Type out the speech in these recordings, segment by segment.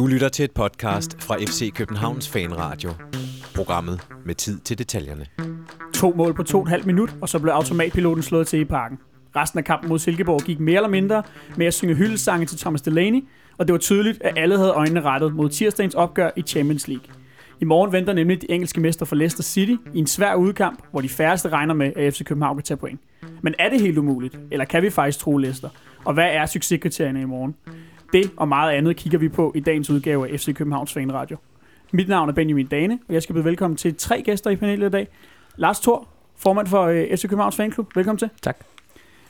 Du lytter til et podcast fra FC Københavns Fanradio. Programmet med tid til detaljerne. To mål på to og en halv minut, og så blev automatpiloten slået til i parken. Resten af kampen mod Silkeborg gik mere eller mindre med at synge hyldesange til Thomas Delaney, og det var tydeligt, at alle havde øjnene rettet mod tirsdagens opgør i Champions League. I morgen venter nemlig de engelske mester for Leicester City i en svær udkamp, hvor de færreste regner med, at FC København kan tage point. Men er det helt umuligt, eller kan vi faktisk tro Leicester? Og hvad er succeskriterierne i morgen? Det og meget andet kigger vi på i dagens udgave af FC Københavns Fanradio. Mit navn er Benjamin Dane, og jeg skal byde velkommen til tre gæster i panelet i dag. Lars Thor, formand for øh, FC Københavns Fanklub. Velkommen til. Tak.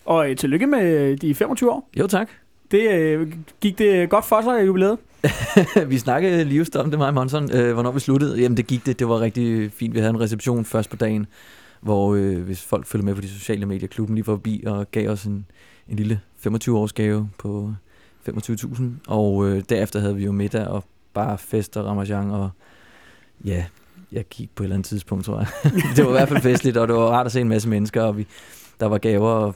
Og øh, tillykke med de 25 år. Jo, tak. Det øh, gik det godt for sig jubilæet? vi snakkede lige just om det, mig og Monson, øh, hvornår vi sluttede. Jamen, det gik det. Det var rigtig fint. Vi havde en reception først på dagen, hvor øh, hvis folk følger med på de sociale medier, klubben lige forbi og gav os en, en lille 25-års gave på 25.000. Og øh, derefter havde vi jo middag og bare fest og ramachan og ja, jeg kiggede på et eller andet tidspunkt, tror jeg. det var i hvert fald festligt, og det var rart at se en masse mennesker, og vi, der var gaver og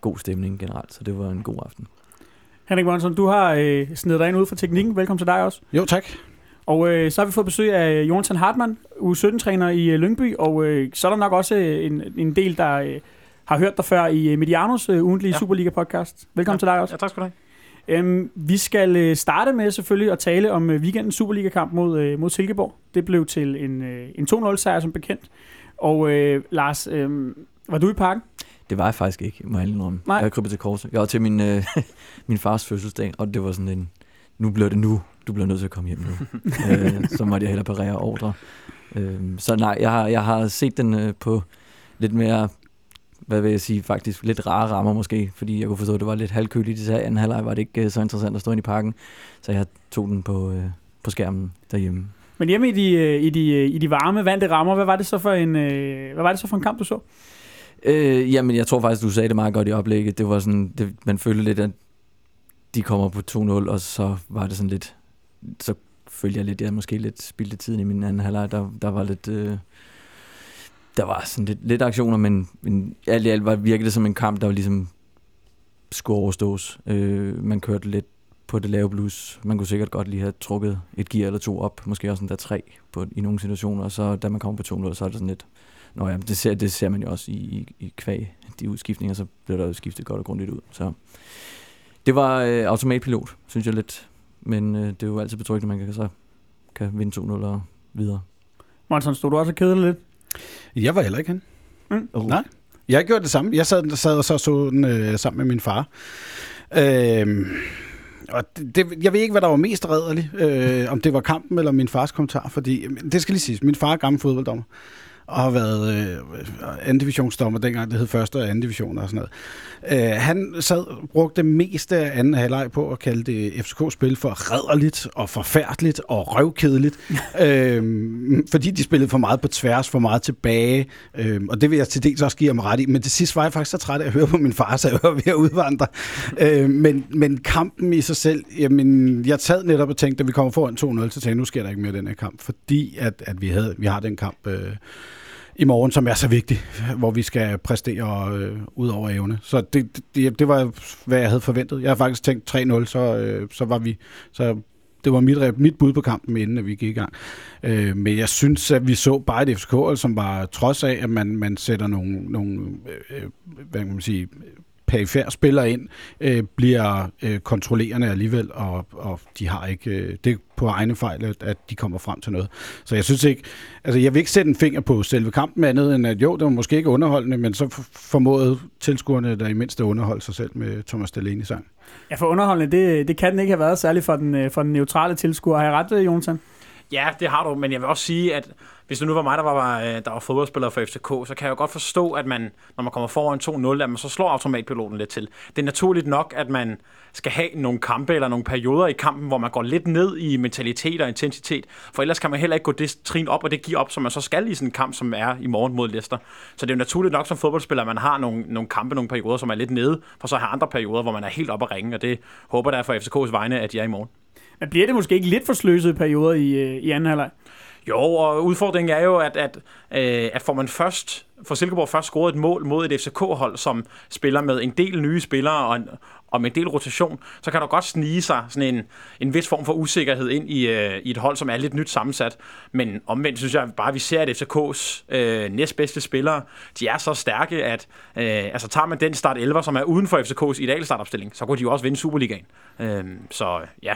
god stemning generelt, så det var en god aften. Henrik Monson, du har øh, snedet dig ind ud fra teknikken. Velkommen til dig også. Jo, tak. Og øh, så har vi fået besøg af Jonathan Hartmann, U17-træner i øh, Lyngby, og øh, så er der nok også en, en del, der øh, har hørt dig før i øh, Medianos øh, ugentlige ja. Superliga-podcast. Velkommen ja. til dig også. Ja, tak skal du have. Øhm, vi skal øh, starte med selvfølgelig at tale om øh, weekendens Superliga-kamp mod, øh, mod Silkeborg. Det blev til en, øh, en 2-0-sejr som bekendt. Og øh, Lars, øh, var du i parken? Det var jeg faktisk ikke, må jeg indrømme. Nej. Jeg krybet til korset. Jeg var til min, øh, min fars fødselsdag, og det var sådan en, nu bliver det nu. Du bliver nødt til at komme hjem nu. øh, så måtte jeg hellere parere ordre. Øh, så nej, jeg har, jeg har set den øh, på lidt mere hvad vil jeg sige, faktisk lidt rare rammer måske, fordi jeg kunne forstå, at det var lidt halvkøligt i anden halvleg, var det ikke så interessant at stå ind i parken, så jeg tog den på, øh, på skærmen derhjemme. Men hjemme i de, i de, i de varme, vante rammer, hvad var det så for en, hvad var det så for en kamp, du så? Øh, jamen, jeg tror faktisk, du sagde det meget godt i oplægget. Det var sådan, det, man følte lidt, at de kommer på 2-0, og så var det sådan lidt, så følte jeg lidt, jeg måske lidt spildte tiden i min anden halvleg. Der, der var lidt, øh, der var sådan lidt, lidt aktioner, men, men alt i alt var, virkede det som en kamp, der var ligesom skulle overstås. Øh, man kørte lidt på det lave blues. Man kunne sikkert godt lige have trukket et gear eller to op, måske også en der tre på, i nogle situationer, og så da man kommer på 2-0, så er det sådan lidt, Nå ja, det ser, det ser man jo også i, i, i kvæg, de udskiftninger, så bliver der jo skiftet godt og grundigt ud. Så det var øh, automatpilot, synes jeg lidt. Men øh, det er jo altid betryggende, at man kan, så kan vinde 2-0 og videre. Monson, stod du også og lidt? Jeg var heller ikke hen. Mm. Oh. Nej. Jeg gjorde det samme. Jeg sad, sad og så, så den øh, sammen med min far. Øh, og det, det, jeg ved ikke, hvad der var mest redderligt, øh, om det var kampen eller min fars kommentar, fordi det skal lige siges, min far er gammel fodbolddommer og har været øh, anden divisionsdommer dengang, det hed første og anden division og sådan noget. Øh, han sad, brugte det meste af anden halvleg på at kalde det FCK-spil for redderligt og forfærdeligt og røvkedeligt, øh, fordi de spillede for meget på tværs, for meget tilbage, øh, og det vil jeg til dels også give ham ret i, men det sidste var jeg faktisk så træt af at høre på min far, så jeg var ved at udvandre. Øh, men, men kampen i sig selv, jamen, jeg sad netop og tænkte, at vi kommer foran 2-0, så tænkte jeg, nu sker der ikke mere den her kamp, fordi at, at vi, havde, vi har den kamp øh, i morgen, som er så vigtig, hvor vi skal præstere øh, ud over evne. Så det, det, det var, hvad jeg havde forventet. Jeg har faktisk tænkt 3-0, så, øh, så var vi... Så det var mit, mit bud på kampen, inden at vi gik i gang. Øh, men jeg synes, at vi så bare et FCK, som var trods af, at man, man sætter nogle, nogle øh, øh hvad kan man sige, perifær spiller ind, øh, bliver øh, kontrollerende alligevel, og, og de har ikke, øh, det på egne fejl, at de kommer frem til noget. Så jeg synes ikke, altså jeg vil ikke sætte en finger på selve kampen andet, end at jo, det var måske ikke underholdende, men så formåede tilskuerne der i mindste underholde sig selv med Thomas Delaney sang. Ja, for underholdende, det, det kan den ikke have været, særligt for den, øh, for den neutrale tilskuer. Har jeg ret, Jonathan? Ja, det har du, men jeg vil også sige, at hvis det nu var mig, der var, øh, der var fodboldspiller for FCK, så kan jeg jo godt forstå, at man, når man kommer foran 2-0, at man så slår automatpiloten lidt til. Det er naturligt nok, at man skal have nogle kampe eller nogle perioder i kampen, hvor man går lidt ned i mentalitet og intensitet, for ellers kan man heller ikke gå det trin op og det give op, som man så skal i sådan en kamp, som er i morgen mod Leicester. Så det er jo naturligt nok som fodboldspiller, at man har nogle, nogle kampe, nogle perioder, som er lidt nede, for så har andre perioder, hvor man er helt op at ringe, og det håber jeg for FCK's vegne, at de er i morgen. Men bliver det måske ikke lidt for sløsede perioder i, øh, i anden halvleg? Jo, og udfordringen er jo, at, at, øh, at får man først, for Silkeborg først scoret et mål mod et FCK-hold, som spiller med en del nye spillere og en, og med en del rotation, så kan der godt snige sig sådan en, en vis form for usikkerhed ind i, øh, i et hold, som er lidt nyt sammensat. Men omvendt synes jeg bare, at vi ser, at FCK's øh, næstbedste spillere, de er så stærke, at øh, altså, tager man den start 11, som er uden for FCK's idealstartopstilling, så kunne de jo også vinde Superligaen. Øh, så ja,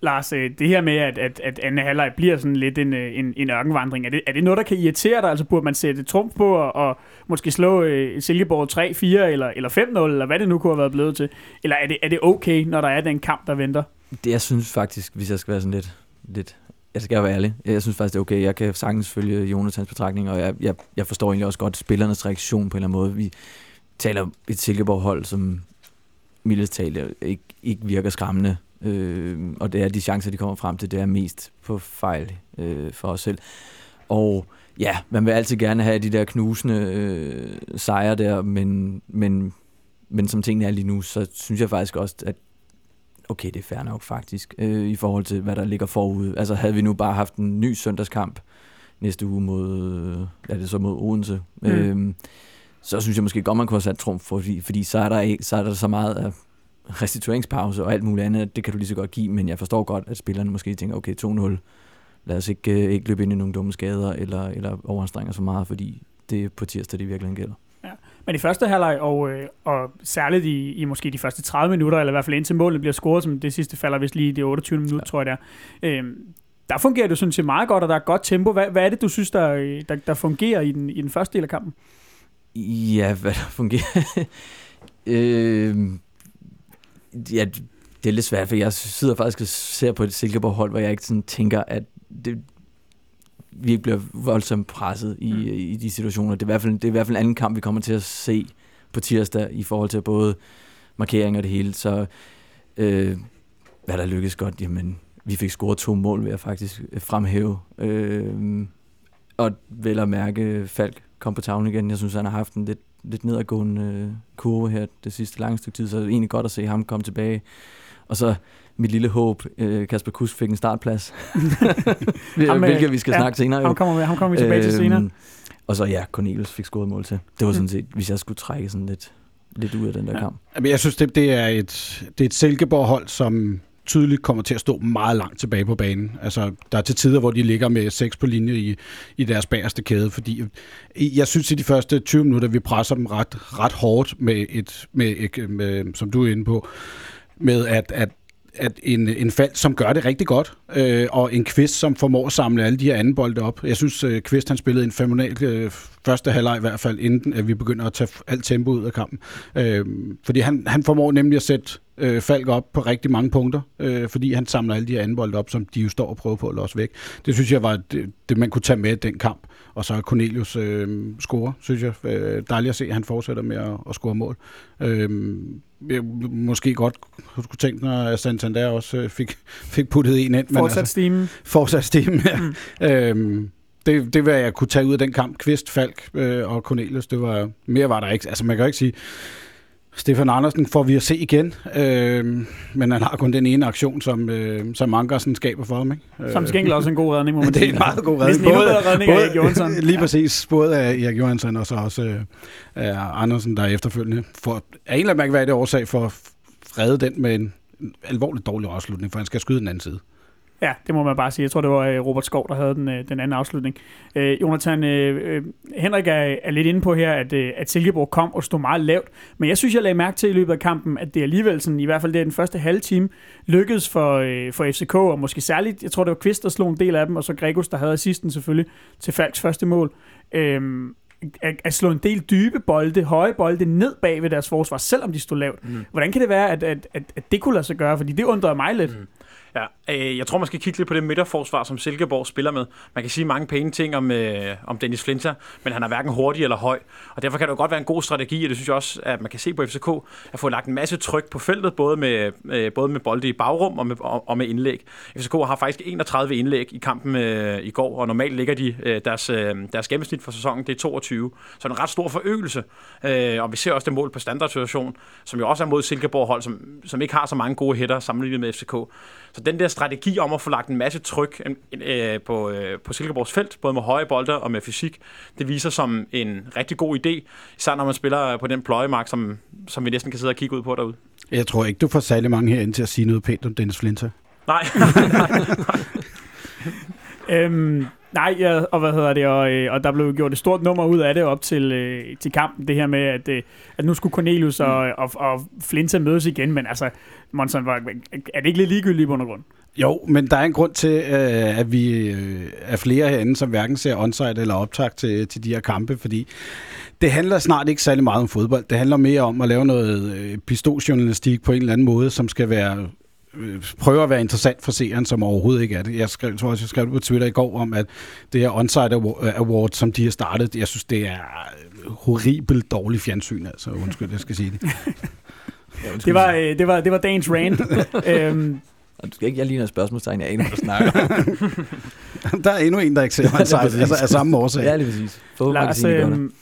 Lars, øh, det her med, at, at, at anden halvleg bliver sådan lidt en, øh, en, en ørkenvandring, er det, er det noget, der kan irritere dig? Altså burde man sætte trumf på og, og måske slå øh, Silkeborg 3-4 eller, eller 5-0, eller hvad det nu kunne have været blevet til? Eller er det, er det okay, når der er den kamp, der venter? Det, jeg synes faktisk, hvis jeg skal være sådan lidt, lidt jeg skal være ærlig. Jeg synes faktisk, det er okay. Jeg kan sagtens følge Jonathans betragtning, og jeg, jeg, jeg forstår egentlig også godt spillernes reaktion på en eller anden måde. Vi taler et Silkeborg-hold, som mildest talt ikke, ikke virker skræmmende Øh, og det er de chancer, de kommer frem til, det er mest på fejl øh, for os selv. Og ja, man vil altid gerne have de der knusende øh, sejre der, men, men, men som tingene er lige nu, så synes jeg faktisk også, at okay, det er fair nok faktisk, øh, i forhold til, hvad der ligger forud. Altså havde vi nu bare haft en ny søndagskamp næste uge mod, ja, det så mod Odense, mm. øh, så synes jeg måske godt, man kunne have sat trumf, fordi, fordi så, er der, så er der så meget af restitueringspause og alt muligt andet, det kan du lige så godt give, men jeg forstår godt, at spillerne måske tænker, okay, 2-0, lad os ikke, øh, ikke løbe ind i nogle dumme skader eller, eller overanstrenger så meget, fordi det er på tirsdag, det virkelig gælder. Ja. Men i første halvleg, og, øh, og særligt i, i måske de første 30 minutter, eller i hvert fald indtil målet bliver scoret, som det sidste falder vist lige i de 28 minutter, ja. tror jeg det er, øh, der fungerer det, synes jeg, meget godt, og der er godt tempo. Hvad, hvad er det, du synes, der, der, der fungerer i den, i den første del af kampen? Ja, hvad der fungerer? øh, ja, det er lidt svært, for jeg sidder faktisk og ser på et Silkeborg-hold, hvor jeg ikke sådan tænker, at det, vi ikke bliver voldsomt presset i, mm. i de situationer. Det er, i hvert fald, det er i hvert fald en anden kamp, vi kommer til at se på tirsdag i forhold til både markering og det hele. Så øh, hvad der lykkedes godt, jamen vi fik scoret to mål, ved at faktisk fremhæve. Øh, og vel at mærke, Falk kom på tavlen igen. Jeg synes, han har haft en lidt lidt nedadgående øh, kurve her det sidste lange stykke tid, så det er egentlig godt at se ham komme tilbage. Og så mit lille håb, øh, Kasper Kusk fik en startplads, ham, hvilket vi skal ja, snakke senere. Jo. Ham kommer, vi, ham kommer vi tilbage øhm, til senere. Og så ja, Cornelius fik scoret mål til. Det var sådan set, hvis jeg skulle trække sådan lidt, lidt ud af den der ja. kamp. Men jeg synes, det, det er et, det er et Silkeborg-hold, som tydeligt kommer til at stå meget langt tilbage på banen. Altså, der er til tider, hvor de ligger med seks på linje i, i deres bagerste kæde, fordi jeg synes, i de første 20 minutter, vi presser dem ret, ret hårdt med et, med, et, med, som du er inde på, med at, at at en, en fald, som gør det rigtig godt, øh, og en Kvist, som formår at samle alle de her anden bolde op. Jeg synes, øh, Kvist han spillede en fenomenal øh, første halvleg i hvert fald, inden at vi begynder at tage alt tempo ud af kampen. Øh, fordi han, han formår nemlig at sætte øh, Falk op på rigtig mange punkter, øh, fordi han samler alle de her anden bolde op, som de jo står og prøver på at låse væk. Det synes jeg var det, det man kunne tage med i den kamp. Og så Cornelius øh, score, synes jeg. Øh, dejligt at se, at han fortsætter med at, at score mål. Øh, jeg måske godt skulle tænke at Santander også øh, fik, fik puttet en ind. Fortsat altså, stimen. Fortsat stimen, ja. Mm. øhm, det, det var jeg kunne tage ud af den kamp. Kvist, Falk øh, og Cornelius, det var, mere var der ikke. Altså man kan jo ikke sige, Stefan Andersen får vi at se igen, øh, men han har kun den ene aktion, som, øh, som Ankersen skaber for ham. Ikke? Som skænkel også en god redning, må man Det er en meget god redning. Både, redning både, af Johansson. Lige præcis, både af Erik Johansson og så også øh, Andersen, der er efterfølgende. For, af en eller anden det årsag for at frede den med en alvorligt dårlig afslutning, for han skal skyde den anden side. Ja, det må man bare sige. Jeg tror, det var øh, Robert Skov, der havde den, øh, den anden afslutning. Øh, Jonathan, øh, øh, Henrik er, er lidt inde på her, at, at Silkeborg kom og stod meget lavt. Men jeg synes, jeg lagde mærke til i løbet af kampen, at det alligevel, sådan, i hvert fald det er den første halve time, lykkedes for, øh, for FCK, og måske særligt, jeg tror, det var Kvist, der slog en del af dem, og så Gregos, der havde assisten selvfølgelig til Falks første mål. Øh, at, at slå en del dybe bolde, høje bolde ned bag ved deres forsvar, selvom de stod lavt. Mm. Hvordan kan det være, at, at, at, at det kunne lade sig gøre? Fordi det undrede mig lidt. Mm. Ja, øh, jeg tror, man skal kigge lidt på det midterforsvar, som Silkeborg spiller med. Man kan sige mange pæne ting om, øh, om Dennis Flinter, men han er hverken hurtig eller høj. Og derfor kan det jo godt være en god strategi, og det synes jeg også, at man kan se på FCK, at få lagt en masse tryk på feltet, både med, øh, både med bolde i bagrum og med, og, og med indlæg. FCK har faktisk 31 indlæg i kampen øh, i går, og normalt ligger de øh, deres, øh, deres gennemsnit for sæsonen, det er 22. Så en ret stor forøgelse. Øh, og vi ser også det mål på standardsituation, som jo også er mod Silkeborg hold, som, som ikke har så mange gode hætter sammenlignet med FCK. Så den der strategi om at få lagt en masse tryk øh, på, øh, på Silkeborgs felt, både med høje bolde og med fysik, det viser som en rigtig god idé, især når man spiller på den pløjemark, som, som vi næsten kan sidde og kigge ud på derude. Jeg tror ikke, du får særlig mange herinde til at sige noget pænt om Dennis Flinter. Nej. øhm, nej, ja, og hvad hedder det, og, øh, og der blev gjort et stort nummer ud af det op til, øh, til kampen, det her med, at, øh, at nu skulle Cornelius og, mm. og, og Flinter mødes igen, men altså, Monson, var, er det ikke lidt ligegyldigt i bund og grund? Jo, men der er en grund til, øh, at vi øh, er flere herinde, som hverken ser onsite eller optag til, til de her kampe, fordi det handler snart ikke særlig meget om fodbold. Det handler mere om at lave noget øh, pistoljournalistik på en eller anden måde, som skal være prøve at være interessant for seeren, som overhovedet ikke er det. Jeg skrev, tror også, jeg skrev på Twitter i går om, at det her Onsite Award, som de har startet, jeg synes, det er horribelt dårligt fjernsyn, altså undskyld, jeg skal sige det. ja, det, var, det, var, det var dagens rant. øhm, og du skal ikke, jeg ligner et spørgsmålstegn, jeg aner, hvad du snakker Der er endnu en, der ikke ser Onsite, altså af samme årsag. Ja, lige præcis. Lars, øhm,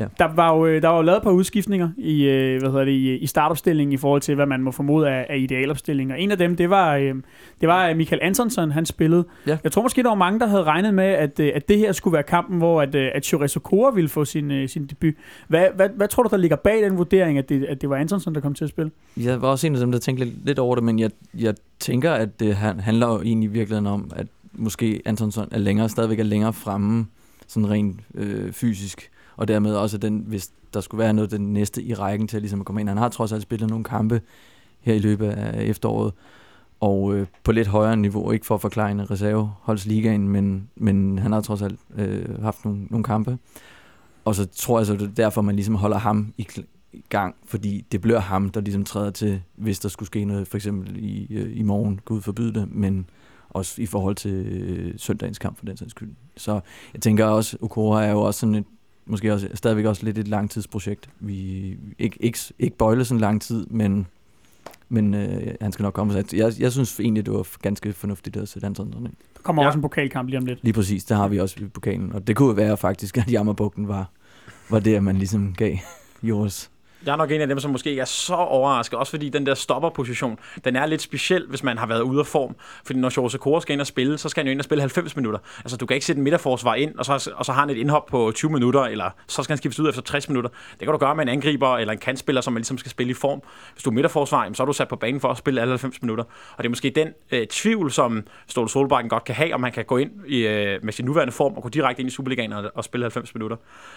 Ja. Der, var jo, øh, der var jo lavet et par udskiftninger i, øh, hvad hedder det, i, i startopstillingen i forhold til, hvad man må formode af, af idealopstillinger. En af dem, det var, øh, det var Michael Antonsson, han spillede. Ja. Jeg tror måske, der var mange, der havde regnet med, at, at det her skulle være kampen, hvor at, at Chorizo Kora ville få sin, sin debut. Hvad, hvad, hvad tror du, der ligger bag den vurdering, at det, at det var Antonsson, der kom til at spille? Jeg var også en af dem, der tænkte lidt, lidt over det, men jeg, jeg tænker, at det handler jo egentlig i virkeligheden om, at måske Antonsson er længere, stadigvæk er længere fremme, sådan rent øh, fysisk og dermed også den, hvis der skulle være noget den næste i rækken til ligesom at komme ind. Han har trods alt spillet nogle kampe her i løbet af efteråret, og øh, på lidt højere niveau, ikke for at forklare en reserveholdsligaen, men, men han har trods alt øh, haft nogle, nogle kampe. Og så tror jeg så, det er derfor, man ligesom holder ham i, i gang, fordi det bliver ham, der ligesom træder til, hvis der skulle ske noget, for eksempel i, øh, i morgen, Gud forbyde det, men også i forhold til øh, søndagens kamp for den sags skyld. Så jeg tænker også, Okora er jo også sådan et måske også, stadigvæk også lidt et langtidsprojekt. Vi ikke, ikke, ikke bøjle sådan lang tid, men, men øh, han skal nok komme. Jeg, jeg synes egentlig, det var ganske fornuftigt at sætte Anton ind. Der kommer ja. også en pokalkamp lige om lidt. Lige præcis, der har vi også i pokalen. Og det kunne være faktisk, at Jammerbugten var, var det, man ligesom gav Joris jeg er nok en af dem, som måske ikke er så overrasket, også fordi den der stopperposition, den er lidt speciel, hvis man har været ude af form. Fordi når Jose Kors skal ind og spille, så skal han jo ind og spille 90 minutter. Altså, du kan ikke sætte en midterforsvar ind, og så, og så har han et indhop på 20 minutter, eller så skal han skiftes ud efter 60 minutter. Det kan du gøre med en angriber eller en kantspiller, som man ligesom skal spille i form. Hvis du er midterforsvar, så er du sat på banen for at spille alle 90 minutter. Og det er måske den øh, tvivl, som Ståle Solbakken godt kan have, om han kan gå ind i, øh, med sin nuværende form og gå direkte ind i Superligaen og, og spille 90 minutter.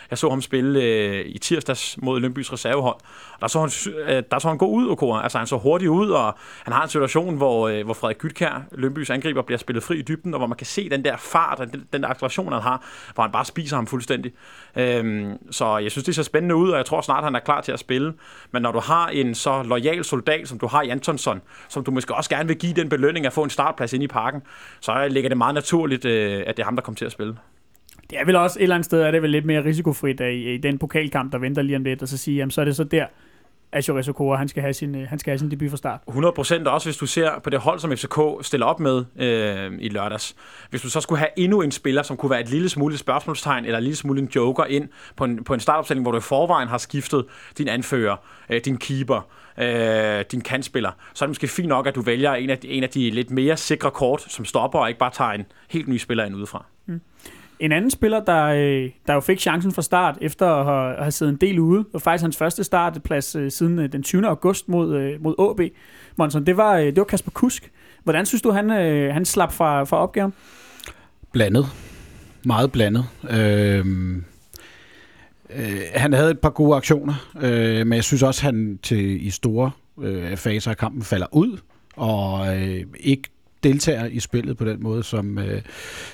Jeg så ham spille øh, i tirsdags mod Lønbys hold. der så han, øh, der så han gå ud, Okora. Altså han så hurtigt ud, og han har en situation, hvor, øh, hvor Frederik Gytkær, Lønbys angriber, bliver spillet fri i dybden, og hvor man kan se den der fart, den, den der acceleration, han har, hvor han bare spiser ham fuldstændig. Øhm, så jeg synes, det ser spændende ud, og jeg tror snart, han er klar til at spille. Men når du har en så lojal soldat, som du har i Antonsson, som du måske også gerne vil give den belønning at få en startplads ind i parken, så ligger det meget naturligt, øh, at det er ham, der kommer til at spille. Det er vel også et eller andet sted, er det vel lidt mere risikofrit at i, i den pokalkamp, der venter lige om lidt, og så sige, jamen så er det så der, Asho Resokora, han skal have sin, øh, han skal have sin debut fra start. 100 procent også, hvis du ser på det hold, som FCK stiller op med øh, i lørdags. Hvis du så skulle have endnu en spiller, som kunne være et lille smule spørgsmålstegn, eller et lille smule en joker ind på en, på en startopstilling, hvor du i forvejen har skiftet din anfører, øh, din keeper, øh, din kantspiller, så er det måske fint nok, at du vælger en af, de, en af de lidt mere sikre kort, som stopper, og ikke bare tager en helt ny spiller ind udefra. Mm. En anden spiller, der, øh, der jo fik chancen fra start, efter at have, at have siddet en del ude, var faktisk hans første startplads øh, siden øh, den 20. august mod, øh, mod AB. Monson, det var, øh, det var Kasper Kusk. Hvordan synes du, han, øh, han slap fra, fra opgaven? Blandet. Meget blandet. Øh, øh, han havde et par gode aktioner, øh, men jeg synes også, han til i store øh, faser af kampen falder ud, og øh, ikke deltager i spillet på den måde, som, øh,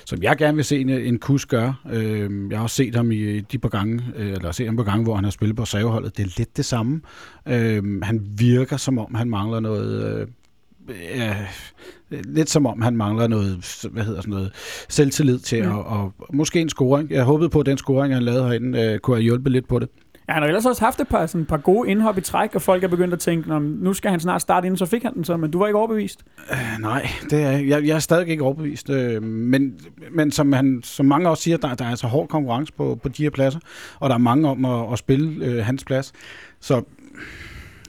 som jeg gerne vil se en, en kus gøre. Øh, jeg har også set ham i de par gange, øh, eller set ham på gange, hvor han har spillet på saveholdet. Det er lidt det samme. Øh, han virker som om, han mangler noget... Øh, ja, lidt som om han mangler noget, hvad hedder sådan noget, selvtillid til, mm. og, og måske en scoring. Jeg håbede på, at den scoring, han lavede herinde, øh, kunne have hjulpet lidt på det. Ja, han har ellers også haft et par, sådan et par gode indhop i træk, og folk er begyndt at tænke, nu skal han snart starte inden, så fik han den så, men du var ikke overbevist? Uh, nej, det er, jeg, jeg er stadig ikke overbevist. øh, men men som, han, som mange også siger, der, der er altså hård konkurrence på, på de her pladser, og der er mange om at, at spille øh, hans plads. Så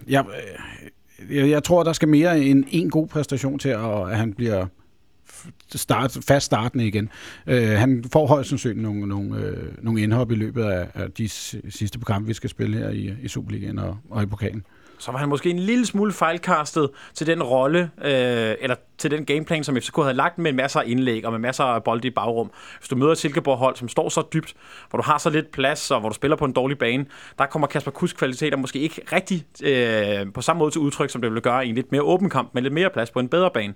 jeg, øh, jeg, jeg tror, der skal mere end en god præstation til, at, at han bliver start, fast startende igen. Øh, han får højst sandsynligt nogle, nogle, øh, nogle indhop i løbet af, af de sidste kampe, vi skal spille her i, i Superligaen og, og i pokalen så var han måske en lille smule fejlkastet til den rolle, øh, eller til den gameplan, som FCK havde lagt med en af indlæg og med masser af bolde i bagrum. Hvis du møder et Silkeborg-hold, som står så dybt, hvor du har så lidt plads, og hvor du spiller på en dårlig bane, der kommer Kasper Kusk kvaliteter måske ikke rigtig øh, på samme måde til udtryk, som det ville gøre i en lidt mere åben kamp, med lidt mere plads på en bedre bane.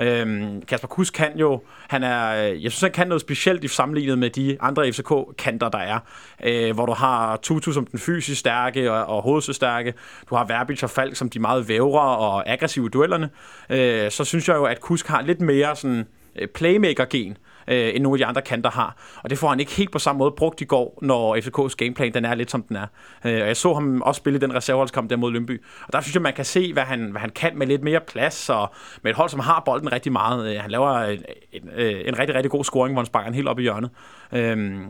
Øhm, Kasper Kusk kan jo, han er, øh, jeg synes, han kan noget specielt i sammenlignet med de andre FCK-kanter, der er. Øh, hvor du har Tutu som den fysisk stærke og, og hovedsøstærke. Du har Verbitz og Falk som de meget vævre og aggressive duellerne. Øh, så synes jeg jo, at Kusk har lidt mere sådan øh, playmaker-gen øh, Øh, end nogle af de andre kanter har. Og det får han ikke helt på samme måde brugt i går, når FCK's gameplan den er lidt som den er. Øh, og jeg så ham også spille den reserveholdskamp der mod Lønby. Og der synes jeg, man kan se, hvad han, hvad han kan med lidt mere plads, og med et hold, som har bolden rigtig meget. Øh, han laver en, en, øh, en rigtig, rigtig god scoring, hvor han sparker den helt op i hjørnet. Øh,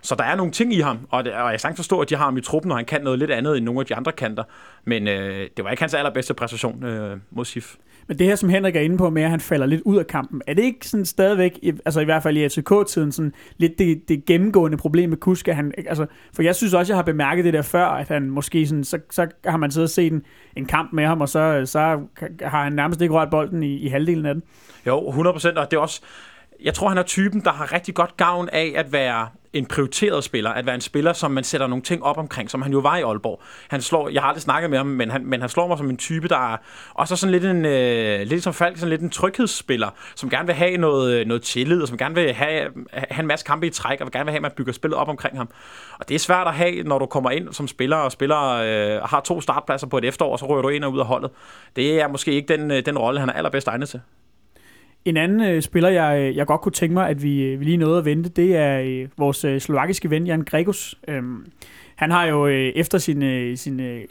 så der er nogle ting i ham, og, det, og jeg sagtens forstå, at de har ham i truppen, og han kan noget lidt andet end nogle af de andre kanter. Men øh, det var ikke hans allerbedste præstation øh, mod SIF. Men det her, som Henrik er inde på med, at han falder lidt ud af kampen, er det ikke sådan stadigvæk, altså i hvert fald i FCK-tiden, sådan lidt det, det gennemgående problem med Kuska? han, altså, for jeg synes også, jeg har bemærket det der før, at han måske sådan, så, så har man siddet og set en, en kamp med ham, og så, så har han nærmest ikke rørt bolden i, i halvdelen af den. Jo, 100%, og det er også, jeg tror, han er typen, der har rigtig godt gavn af at være en prioriteret spiller, at være en spiller, som man sætter nogle ting op omkring, som han jo var i Aalborg. Han slår, jeg har aldrig snakket med ham, men han, men han slår mig som en type, der er også sådan lidt en, øh, lidt som Falk, sådan lidt en tryghedsspiller, som gerne vil have noget, øh, noget tillid, og som gerne vil have, have en masse kampe i træk, og vil gerne vil have, at man bygger spillet op omkring ham. Og det er svært at have, når du kommer ind som spiller, og spiller øh, har to startpladser på et efterår, og så rører du ind og ud af holdet. Det er måske ikke den, øh, den rolle, han er allerbedst egnet til. En anden øh, spiller, jeg, øh, jeg godt kunne tænke mig, at vi, øh, vi lige nåede at vente, det er øh, vores øh, slovakiske ven, Jan Gregus. Øhm, han har jo øh, efter sin, øh, sin øh,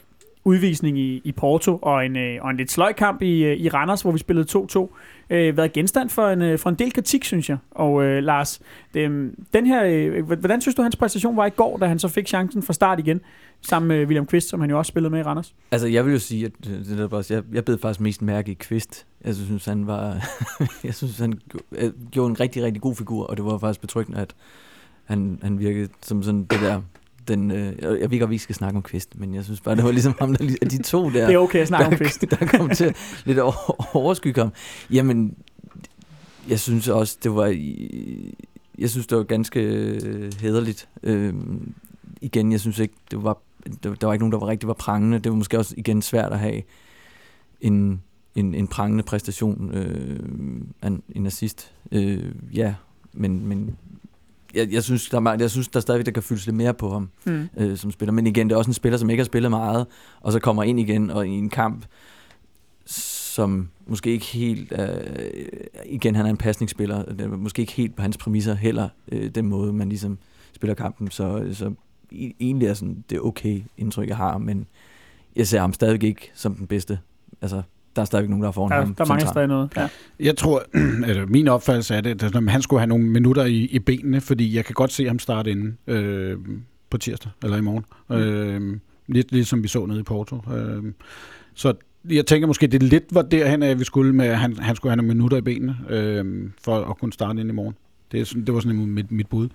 udvisning i, i Porto og en, øh, og en lidt sløj kamp i, øh, i Randers, hvor vi spillede 2-2, øh, været genstand for en, øh, for en del kritik, synes jeg. Og øh, Lars, det, den her, øh, hvordan synes du, hans præstation var i går, da han så fik chancen fra start igen, sammen med William Kvist, som han jo også spillede med i Randers? Altså, jeg vil jo sige, at øh, det der bare, jeg, jeg bed faktisk mest mærke i Kvist. Jeg synes, han var, jeg synes, han gjorde en rigtig, rigtig god figur, og det var faktisk betryggende, at han, han virkede som sådan det der den, øh, jeg ved ikke, om vi skal snakke om Kvist, men jeg synes bare, det var ligesom ham, der, de to der, det er okay at snakke der, om Kvist. der kom til lidt over, overskygge ham. Jamen, jeg synes også, det var, jeg synes, det var ganske øh, hederligt. Øh, igen, jeg synes ikke, det var, der, der var ikke nogen, der var rigtig var prangende. Det var måske også igen svært at have en, en, en prangende præstation, øh, en, en assist. Øh, ja, men, men jeg, jeg, synes, der er, jeg synes, der stadigvæk der kan fyldes lidt mere på ham mm. øh, som spiller. Men igen, det er også en spiller, som ikke har spillet meget, og så kommer ind igen og i en kamp, som måske ikke helt... Øh, igen, han er en pasningsspiller. Er måske ikke helt på hans præmisser heller, øh, den måde, man ligesom spiller kampen. Så, så egentlig er sådan, det er okay indtryk, jeg har, men jeg ser ham stadig ikke som den bedste. Altså, der er stadigvæk nogen, der er foran ja, ham. Der mangler stadig noget. Ja. Jeg tror, at min opfattelse er det, at han skulle have nogle minutter i, i benene, fordi jeg kan godt se ham starte inden øh, på tirsdag eller i morgen. Mm. Øh, lidt ligesom vi så nede i Porto. Øh, så jeg tænker måske, det lidt var derhen, at vi skulle med, at han, han skulle have nogle minutter i benene, øh, for at kunne starte ind i morgen. Det, det var sådan mit, mit bud.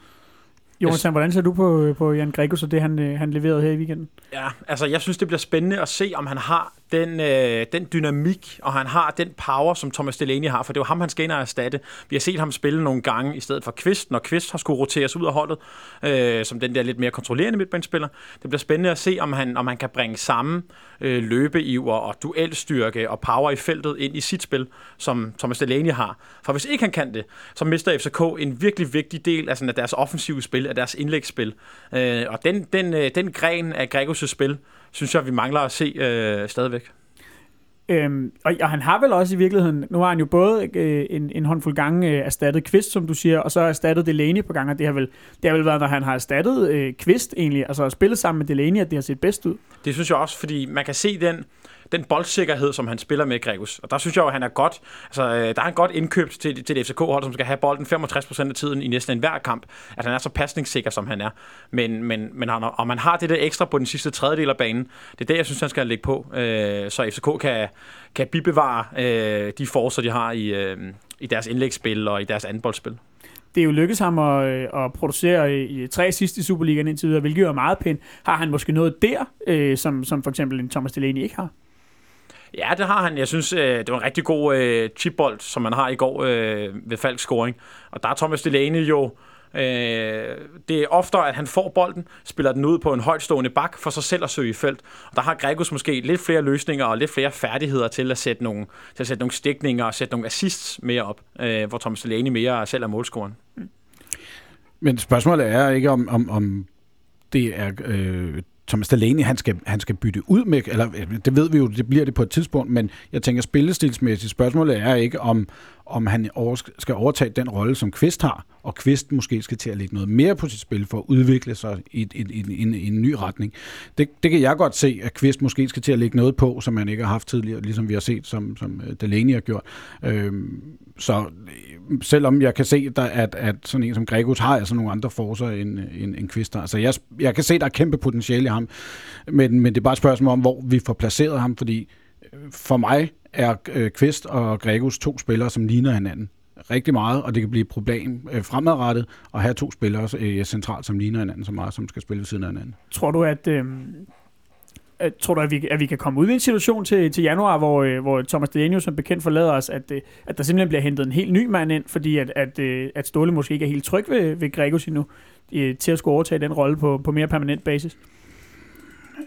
Jonathan, hvordan ser du på, på Jan Gregus og det, han, øh, han leverede her i weekenden? Ja, altså jeg synes, det bliver spændende at se, om han har den, øh, den dynamik, og han har den power, som Thomas Delaney har, for det var ham, han skal ind og erstatte. Vi har set ham spille nogle gange i stedet for Kvist, når Kvist har skulle roteres ud af holdet, øh, som den der lidt mere kontrollerende midtbanespiller. Det bliver spændende at se, om han, om han kan bringe samme øh, løbeiver og duelstyrke og power i feltet ind i sit spil, som Thomas Delaney har. For hvis ikke han kan det, så mister FCK en virkelig vigtig del af, sådan, af deres offensive spil, af deres indlægsspil. Øh, og den, den, øh, den gren af Gregos' spil, synes jeg, vi mangler at se øh, stadigvæk. Øhm, og, og han har vel også i virkeligheden, nu har han jo både øh, en, en håndfuld gange øh, erstattet Kvist, som du siger, og så erstattet Delaney på gange, det har vel, det har vel været, når han har erstattet øh, Kvist egentlig, altså spillet sammen med Delaney, at det har set bedst ud. Det synes jeg også, fordi man kan se den, den boldsikkerhed, som han spiller med Gregus. Og der synes jeg jo, at han er godt, altså, øh, der er han godt indkøbt til, til det FCK-hold, som skal have bolden 65% af tiden i næsten enhver kamp. At han er så pasningssikker, som han er. Men, men, men han, og man har det der ekstra på den sidste tredjedel af banen. Det er det, jeg synes, han skal lægge på, øh, så FCK kan, kan bibevare øh, de forser, de har i, øh, i deres indlægsspil og i deres anboldspil det er jo lykkedes ham at, øh, at producere øh, i tre sidste Superligaen indtil videre, hvilket er meget pænt. Har han måske noget der, øh, som, som for eksempel en Thomas Delaney ikke har? Ja, det har han. Jeg synes, øh, det var en rigtig god øh, chipbold, som man har i går øh, ved Falks scoring. Og der er Thomas Delaney jo Øh, det er oftere, at han får bolden, spiller den ud på en højtstående bak for sig selv at søge i felt. Og der har Gregus måske lidt flere løsninger og lidt flere færdigheder til at sætte nogle, til at sætte nogle stikninger og sætte nogle assists mere op, øh, hvor Thomas Delaney mere selv er målscoren. Men spørgsmålet er ikke, om, om, om det er øh, Thomas Delaney, han skal, han skal bytte ud med, eller øh, det ved vi jo, det bliver det på et tidspunkt, men jeg tænker spillestilsmæssigt, spørgsmålet er ikke, om, om han over, skal overtage den rolle, som Kvist har, og Kvist måske skal til at lægge noget mere på sit spil for at udvikle sig i, i, i, i, en, i en ny retning. Det, det kan jeg godt se, at Kvist måske skal til at lægge noget på, som man ikke har haft tidligere, ligesom vi har set, som, som øh, Delaney har gjort. Øhm, så øh, selvom jeg kan se, der, at, at sådan en som Gregus har altså nogle andre forser end, end, end Kvist har. Så jeg, jeg kan se, der er kæmpe potentiale i ham, men, men det er bare et spørgsmål om, hvor vi får placeret ham, fordi øh, for mig er øh, Kvist og Gregus to spillere, som ligner hinanden rigtig meget, og det kan blive et problem øh, fremadrettet at have to spillere øh, centralt, som ligner hinanden så meget, som skal spille ved siden af hinanden. Tror du, at... Øh tror du, at vi, at vi kan komme ud i en situation til, til januar, hvor, øh, hvor Thomas Delaney som bekendt forlader os, at, øh, at der simpelthen bliver hentet en helt ny mand ind, fordi at, at, øh, at Ståle måske ikke er helt tryg ved, ved Gregus endnu, til at skulle overtage den rolle på, på mere permanent basis?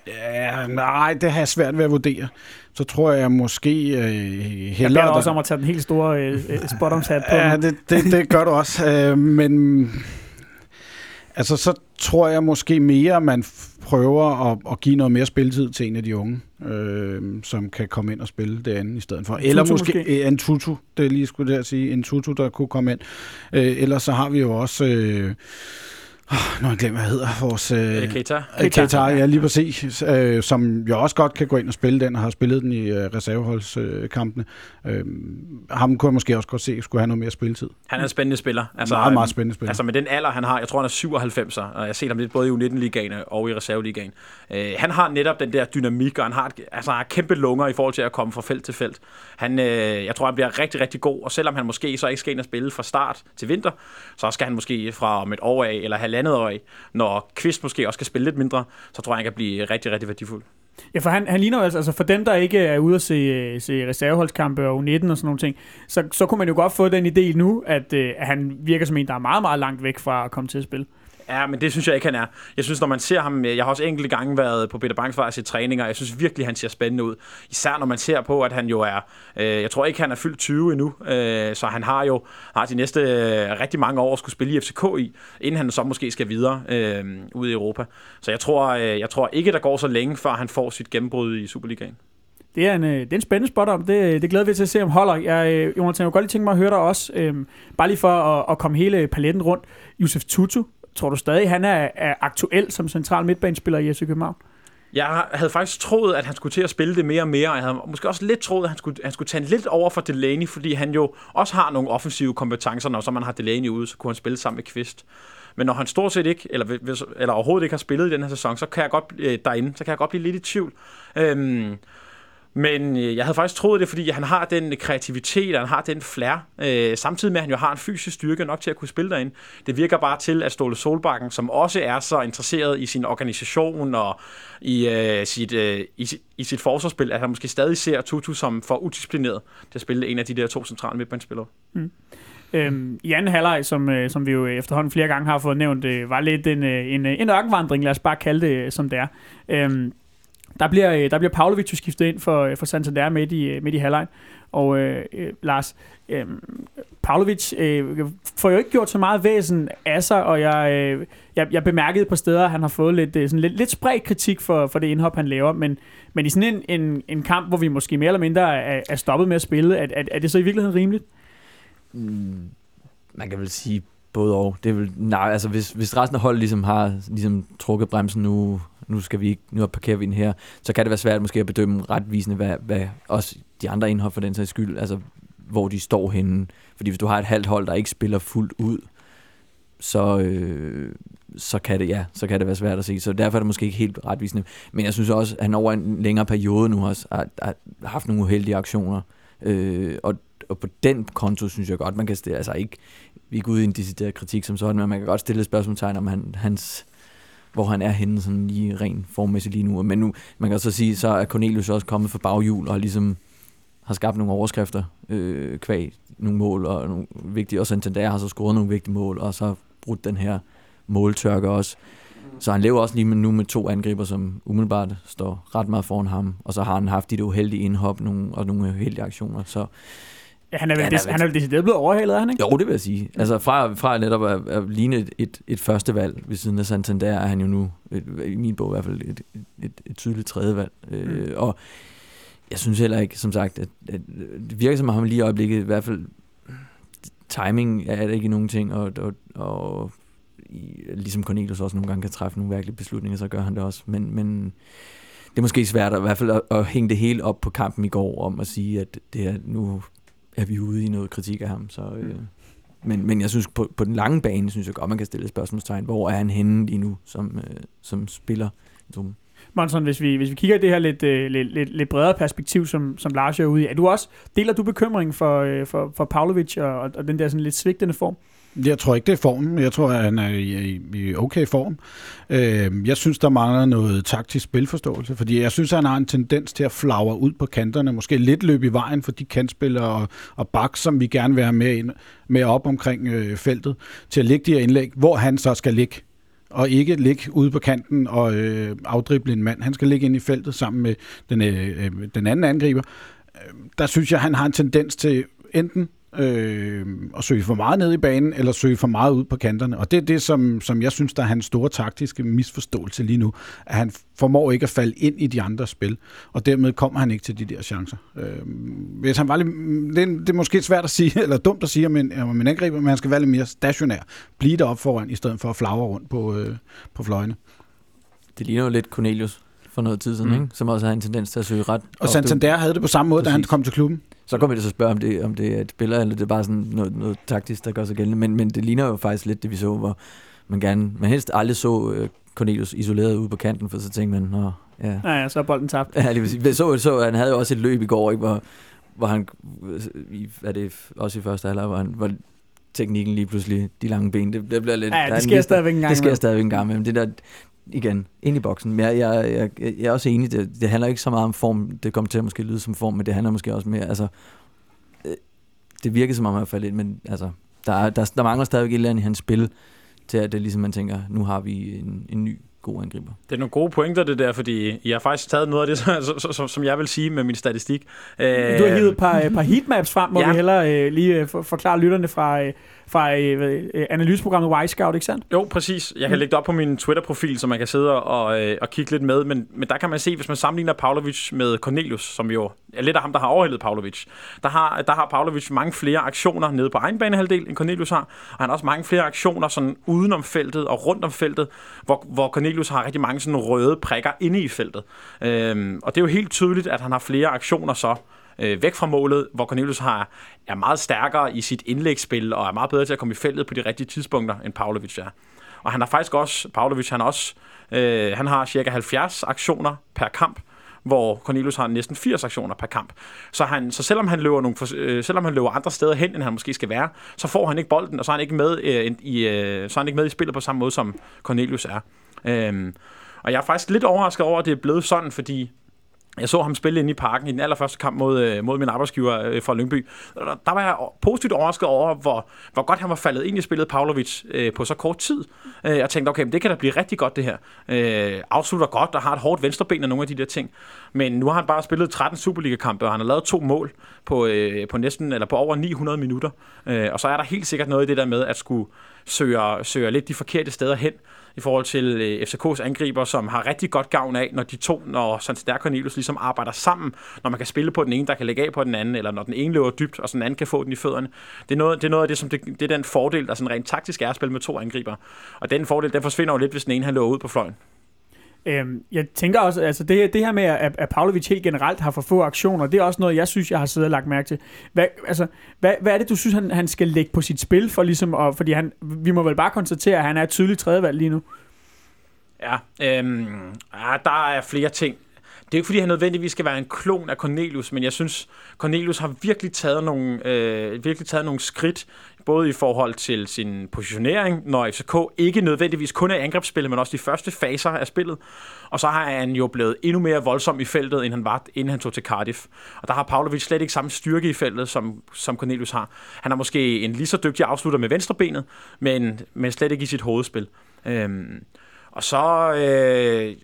Ja, nej, det har jeg svært ved at vurdere. Så tror jeg måske øh, hellere... Jeg også om at tage den helt store øh, spot på. Ja, det, det, det gør du også. Øh, men altså, så tror jeg måske mere, man prøver at, at give noget mere spilletid til en af de unge, øh, som kan komme ind og spille det andet i stedet for. Eller måske, måske en tutu, det er lige skulle jeg sige, en tutu, der kunne komme ind. Øh, ellers så har vi jo også... Øh, Oh, nu har jeg glemt, hvad hedder vores... Øh, Keita. Keita, ja, lige præcis. Øh, som jo også godt kan gå ind og spille den, og har spillet den i øh, reserveholdskampene. Øh, ham kunne jeg måske også godt se, skulle have noget mere spilletid. Han er en spændende spiller. Altså, meget, meget spændende spiller. Altså med den alder, han har, jeg tror, han er 97, og jeg har set ham lidt både i U19-ligaen og i reserveligaen. Øh, han har netop den der dynamik, og han har, altså, han har kæmpe lunger i forhold til at komme fra felt til felt. Han, øh, jeg tror, han bliver rigtig, rigtig god, og selvom han måske så ikke skal ind og spille fra start til vinter, så skal han måske fra om et år af, eller halvandet år når Kvist måske også skal spille lidt mindre, så tror jeg, han kan blive rigtig, rigtig værdifuld. Ja, for han, han ligner altså, altså for dem, der ikke er ude at se, se reserveholdskampe og U19 og sådan nogle ting, så, så kunne man jo godt få den idé nu, at, øh, at han virker som en, der er meget, meget langt væk fra at komme til at spille. Ja, men det synes jeg ikke, han er. Jeg synes, når man ser ham, øh, jeg har også enkelte gange været på Peter Banks vej til træninger, jeg synes virkelig, han ser spændende ud. Især når man ser på, at han jo er, øh, jeg tror ikke, han er fyldt 20 endnu, øh, så han har jo har de næste øh, rigtig mange år at skulle spille i FCK i, inden han så måske skal videre øh, ud i Europa. Så jeg tror, øh, jeg tror ikke, der går så længe, før han får sit gennembrud i Superligaen. Det er en, øh, det er en spændende spot om. Det, øh, det glæder vi til at se, om holder. Jeg, Jonathan, jeg kunne godt lige tænke mig at høre dig også. Øhm, bare lige for at, at komme hele paletten rundt. Josef Tutu, Tror du stadig, han er, er aktuel som central midtbanespiller i FC København? Jeg havde faktisk troet, at han skulle til at spille det mere og mere, og jeg havde måske også lidt troet, at han skulle, han skulle tage lidt over for Delaney, fordi han jo også har nogle offensive kompetencer, når så man har Delaney ude, så kunne han spille sammen med Kvist. Men når han stort set ikke, eller, eller overhovedet ikke har spillet i den her sæson, så kan jeg godt, øh, derinde, så kan jeg godt blive lidt i tvivl. Øhm, men øh, jeg havde faktisk troet det, fordi han har den kreativitet, han har den flair, øh, samtidig med, at han jo har en fysisk styrke nok til at kunne spille derinde. Det virker bare til, at Ståle Solbakken, som også er så interesseret i sin organisation og i, øh, sit, øh, i, i sit forsvarsspil, at han måske stadig ser Tutu som for udisciplineret til at spille en af de der to centrale midtbanespillere. Mm. Øhm, I anden halvleg, som, øh, som vi jo efterhånden flere gange har fået nævnt, øh, var lidt en, øh, en, øh, en ørkenvandring, lad os bare kalde det, øh, som det er. Øhm, der bliver, øh, der bliver Pavlovic skiftet ind for, øh, for Santander midt i, øh, midt i halvlejen. Og øh, Lars, øh, Pavlovic øh, får jo ikke gjort så meget væsen af sig, og jeg, øh, jeg, jeg bemærkede på steder, at han har fået lidt, sådan lidt, lidt spredt kritik for, for det indhop, han laver. Men, men i sådan en, en, en kamp, hvor vi måske mere eller mindre er, er stoppet med at spille, er, er, er det så i virkeligheden rimeligt? Mm, man kan vel sige, både og. Det vil, nej, altså hvis, hvis resten af holdet ligesom har ligesom trukket bremsen nu, nu skal vi ikke, nu parkerer vi den her, så kan det være svært måske at bedømme retvisende, hvad, hvad også de andre indhold for den sags skyld, altså hvor de står henne. Fordi hvis du har et halvt hold, der ikke spiller fuldt ud, så, øh, så, kan det, ja, så kan det være svært at se. Så derfor er det måske ikke helt retvisende. Men jeg synes også, at han over en længere periode nu også har, har haft nogle uheldige aktioner. Øh, og, og på den konto synes jeg godt, man kan stille, altså ikke, vi er ikke ude i en decideret kritik som sådan, men man kan godt stille et spørgsmålstegn om han, hans, hvor han er henne sådan i ren formmæssigt lige nu. Men nu, man kan så sige, så er Cornelius også kommet for baghjul og ligesom har skabt nogle overskrifter øh, kvæg nogle mål, og nogle vigtige, og Santander har så scoret nogle vigtige mål, og så brudt den her måltørke også. Så han lever også lige med, nu med to angriber, som umiddelbart står ret meget foran ham, og så har han haft de uheldige indhop nogle, og nogle uheldige aktioner. Så Ja, han er vel, ja, des, han er vel decideret blevet overhalet, er han ikke? Jo, det vil jeg sige. Altså fra, fra netop at, at ligne et, et, et første valg ved siden af Santander, er han jo nu, et, i min bog i hvert fald, et, et, et tydeligt tredje valg. Mm. Øh, og jeg synes heller ikke, som sagt, at, at det virker som om ham lige i øjeblikket, i hvert fald timing er det ikke nogen ting, og, og, og i, ligesom Cornelius også nogle gange kan træffe nogle virkelige beslutninger, så gør han det også. Men, men det er måske svært at, i hvert fald at, at hænge det hele op på kampen i går, om at sige, at det er, nu er vi ude i noget kritik af ham. Så, øh, men, men jeg synes, på, på den lange bane, synes jeg godt, man kan stille et spørgsmålstegn. Hvor er han henne lige nu som, øh, som spiller? Monson, hvis vi, hvis vi kigger i det her lidt, øh, lidt, lidt, lidt bredere perspektiv, som, som Lars er ude i, er du også, deler du bekymring for, øh, for, for Pavlovic og, og den der sådan lidt svigtende form? Jeg tror ikke, det er formen. Jeg tror, at han er i, i okay form. Øh, jeg synes, der mangler noget taktisk spilforståelse, fordi jeg synes, at han har en tendens til at flagre ud på kanterne, måske lidt løbe i vejen for de kantspillere og, og bak, som vi gerne vil have med, ind, med op omkring øh, feltet, til at ligge de her indlæg, hvor han så skal ligge og ikke ligge ude på kanten og øh, afdrible en mand. Han skal ligge ind i feltet sammen med den, øh, øh den anden angriber. Øhm, der synes jeg, han har en tendens til enten øh, at søge for meget ned i banen, eller søge for meget ud på kanterne. Og det er det, som, som jeg synes, der er hans store taktiske misforståelse lige nu, at han formår ikke at falde ind i de andre spil, og dermed kommer han ikke til de der chancer. Øh, hvis han var lidt, det, er, det er måske svært at sige, eller dumt at sige men en, om angriber, men han skal være lidt mere stationær. Blive deroppe foran, i stedet for at flagre rundt på, øh, på fløjene. Det ligner jo lidt Cornelius for noget tid siden, mm. ikke? som også har en tendens til at søge ret. Og Santander havde det på samme måde, Præcis. da han kom til klubben. Så kommer vi så spørge, om det, om det er et spiller, eller det er bare sådan noget, noget taktisk, der gør sig gældende. Men, men det ligner jo faktisk lidt det, vi så, hvor man gerne, man helst aldrig så uh, Cornelius isoleret ude på kanten, for så tænkte man, nå, ja. Ja, ja, så er bolden tabt. Ja, lige præcis. Så, så, han havde jo også et løb i går, ikke, hvor, hvor han, er det også i første halvleg, hvor, han, hvor teknikken lige pludselig, de lange ben, det, det bliver lidt... Ja, det sker stadigvæk en gang Det sker stadigvæk en gang, men det der, igen, ind i boksen. Men jeg, jeg, jeg, jeg er også enig, det, det handler ikke så meget om form, det kommer til at måske lyde som form, men det handler måske også mere, altså, øh, det virker som om, jeg faldet ind, men altså, der, der, der mangler stadigvæk et eller andet i hans spil, til at det ligesom man tænker, nu har vi en, en ny god angriber. Det er nogle gode pointer, det der, fordi jeg har faktisk taget noget af det, som, som jeg vil sige med min statistik. Du har hivet et par, par heatmaps frem, hvor ja. vi hellere øh, lige forklare lytterne fra, fra øh, øh, analyseprogrammet Y-Scout, ikke sandt? Jo, præcis. Jeg kan mm. lægge det op på min Twitter-profil, så man kan sidde og, øh, og kigge lidt med. Men, men der kan man se, hvis man sammenligner Pavlovic med Cornelius, som jo er lidt af ham, der har overhældet Pavlovic, der har, der har Pavlovic mange flere aktioner nede på egen banehalvdel, end Cornelius har. Og han har også mange flere aktioner sådan uden om feltet og rundt om feltet, hvor, hvor Cornelius har rigtig mange sådan røde prikker inde i feltet. Øhm, og det er jo helt tydeligt, at han har flere aktioner så øh, væk fra målet, hvor Cornelius har, er meget stærkere i sit indlægsspil og er meget bedre til at komme i feltet på de rigtige tidspunkter, end Pavlovic er. Og han har faktisk også, Pavlovic, han, også, øh, han har cirka 70 aktioner per kamp, hvor Cornelius har næsten 80 aktioner per kamp. Så, han, så selvom, han løber nogle, øh, selvom han løber andre steder hen, end han måske skal være, så får han ikke bolden, og så er han ikke med, øh, i, øh, så er han ikke med i spillet på samme måde, som Cornelius er. Øh, og jeg er faktisk lidt overrasket over, at det er blevet sådan, fordi jeg så ham spille ind i parken i den allerførste kamp mod, øh, mod min arbejdsgiver øh, fra Lyngby. Der, der var jeg positivt overrasket over, hvor, hvor godt han var faldet ind i spillet Pavlovic øh, på så kort tid. Øh, jeg tænkte, okay, men det kan da blive rigtig godt det her. Øh, afslutter godt og har et hårdt venstreben og nogle af de der ting. Men nu har han bare spillet 13 Superliga-kampe, og han har lavet to mål på, øh, på næsten eller på over 900 minutter. Øh, og så er der helt sikkert noget i det der med at skulle søger, søger lidt de forkerte steder hen i forhold til øh, FCK's angriber, som har rigtig godt gavn af, når de to, når Santander Cornelius ligesom arbejder sammen, når man kan spille på den ene, der kan lægge af på den anden, eller når den ene løber dybt, og så den anden kan få den i fødderne. Det er noget, det er noget af det, som det, det er den fordel, der sådan rent taktisk er at spille med to angriber. Og den fordel, den forsvinder jo lidt, hvis den ene han løber ud på fløjen. Øhm, jeg tænker også, altså det, det her med, at, at Pavlovic helt generelt har for få aktioner, det er også noget, jeg synes, jeg har siddet og lagt mærke til. Hvad, altså, hvad, hvad er det, du synes, han, han skal lægge på sit spil? For ligesom, og, fordi han, vi må vel bare konstatere, at han er et tydeligt tredjevalg lige nu. Ja, øhm, ja, der er flere ting. Det er ikke, fordi han nødvendigvis skal være en klon af Cornelius, men jeg synes, Cornelius har virkelig taget nogle, øh, virkelig taget nogle skridt, både i forhold til sin positionering, når FCK ikke nødvendigvis kun er angrebsspillet, men også de første faser af spillet. Og så har han jo blevet endnu mere voldsom i feltet, end han var, inden han tog til Cardiff. Og der har Pavlovic slet ikke samme styrke i feltet, som, som Cornelius har. Han er måske en lige så dygtig afslutter med venstrebenet, men, men slet ikke i sit hovedspil. Øhm, og så... Øh,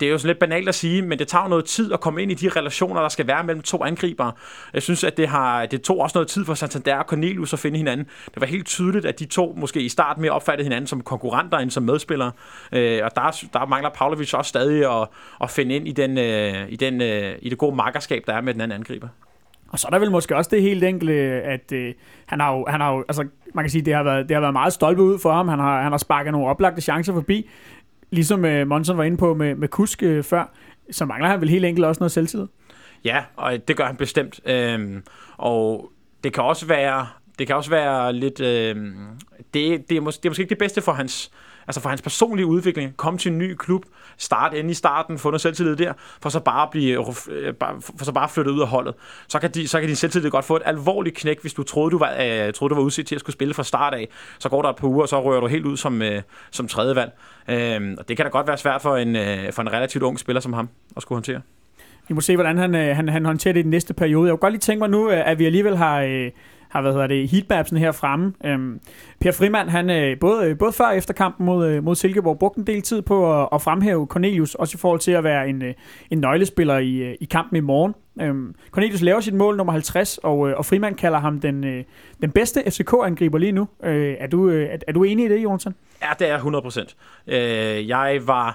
det er jo sådan lidt banalt at sige, men det tager noget tid at komme ind i de relationer, der skal være mellem to angribere. Jeg synes, at det, har, det tog også noget tid for Santander og Cornelius at finde hinanden. Det var helt tydeligt, at de to måske i starten mere opfattede hinanden som konkurrenter end som medspillere. Øh, og der, der mangler Pavlovic også stadig at, at finde ind i, den, øh, i, den, øh, i det gode makkerskab, der er med den anden angriber. Og så er der vel måske også det helt enkle, at øh, han har jo, han har jo, altså man kan sige, det har været, det har været meget stolpe ud for ham. Han har, han har sparket nogle oplagte chancer forbi. Ligesom øh, Monson var inde på med, med Kusk øh, før, så mangler han vel helt enkelt også noget selvtid. Ja, og det gør han bestemt. Øhm, og det kan også være, det kan også være lidt... Øh, det, det, er mås- det er måske ikke det bedste for hans, altså for hans personlige udvikling. Komme til en ny klub, starte ind i starten, få noget selvtillid der, for så bare blive, øh, øh, for så bare flytte ud af holdet. Så kan, de, så kan din selvtillid godt få et alvorligt knæk, hvis du troede, du var, øh, troede, du var udset til at skulle spille fra start af. Så går der et par uger, og så rører du helt ud som, øh, som tredje valg. Øh, og det kan da godt være svært for en, øh, for en relativt ung spiller som ham at skulle håndtere. Vi må se, hvordan han, øh, han, han håndterer det i den næste periode. Jeg kunne godt lige tænke mig nu, at vi alligevel har, øh, har hvad hedder det, heatmapsen her fremme. Øhm, per Frimand, han øh, både, øh, både før og efter kampen mod, øh, mod Silkeborg, brugte en del tid på at, at fremhæve Cornelius, også i forhold til at være en, en nøglespiller i, i kampen i morgen. Øhm, Cornelius laver sit mål nummer 50, og, og Frimand kalder ham den, den bedste FCK-angriber lige nu. er, du, er, er du enig i det, Jonsson? Ja, det er 100 procent. jeg var øh,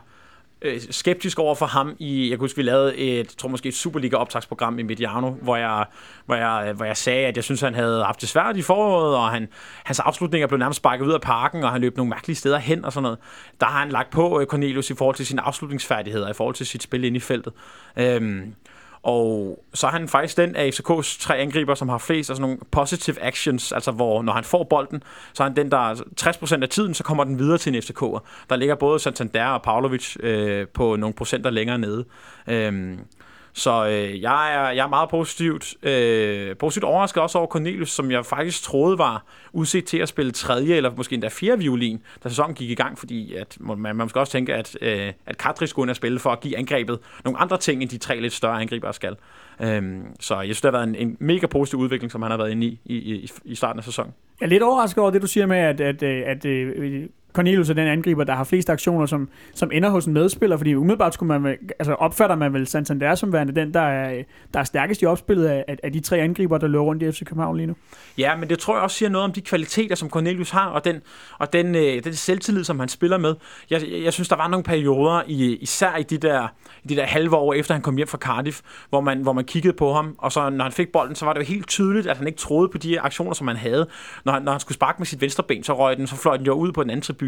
Øh, skeptisk over for ham i, jeg kan huske, vi lavede et, tror måske et Superliga-optagsprogram i Mediano, hvor jeg, hvor, jeg, hvor jeg sagde, at jeg synes, han havde haft det svært i foråret, og han, hans afslutninger blev nærmest sparket ud af parken, og han løb nogle mærkelige steder hen og sådan noget. Der har han lagt på øh, Cornelius i forhold til sine afslutningsfærdigheder, i forhold til sit spil ind i feltet. Øhm, og så er han faktisk den af FCK's tre angriber, som har flest af sådan nogle positive actions, altså hvor når han får bolden, så er han den, der 60% af tiden, så kommer den videre til en FCK'er. Der ligger både Santander og Pavlovic øh, på nogle procenter længere nede. Øhm, så øh, jeg, er, jeg er meget positivt, øh, positivt overrasket også over Cornelius, som jeg faktisk troede var udset til at spille tredje eller måske endda fjerde violin, da sæsonen gik i gang, fordi at man, man måske også tænke, at, øh, at Katri skulle ind og spille for at give angrebet nogle andre ting, end de tre lidt større angriber skal. Øh, så jeg synes, det har været en, en mega positiv udvikling, som han har været inde i i, i, i starten af sæsonen. Jeg er lidt overrasket over det, du siger med, at, at, øh, at, at Cornelius er den angriber, der har flest aktioner, som, som ender hos en medspiller, fordi umiddelbart skulle man, altså opfatter man vel Santander som værende den, der er, der er stærkest i opspillet af, af de tre angriber, der løber rundt i FC København lige nu. Ja, men det tror jeg også siger noget om de kvaliteter, som Cornelius har, og den, og den, øh, den selvtillid, som han spiller med. Jeg, jeg synes, der var nogle perioder, i, især i de der, i de der halve år efter han kom hjem fra Cardiff, hvor man, hvor man kiggede på ham, og så når han fik bolden, så var det jo helt tydeligt, at han ikke troede på de aktioner, som han havde. Når han, når han skulle sparke med sit venstre ben, så røg den, så fløj den jo ud på den anden tribune.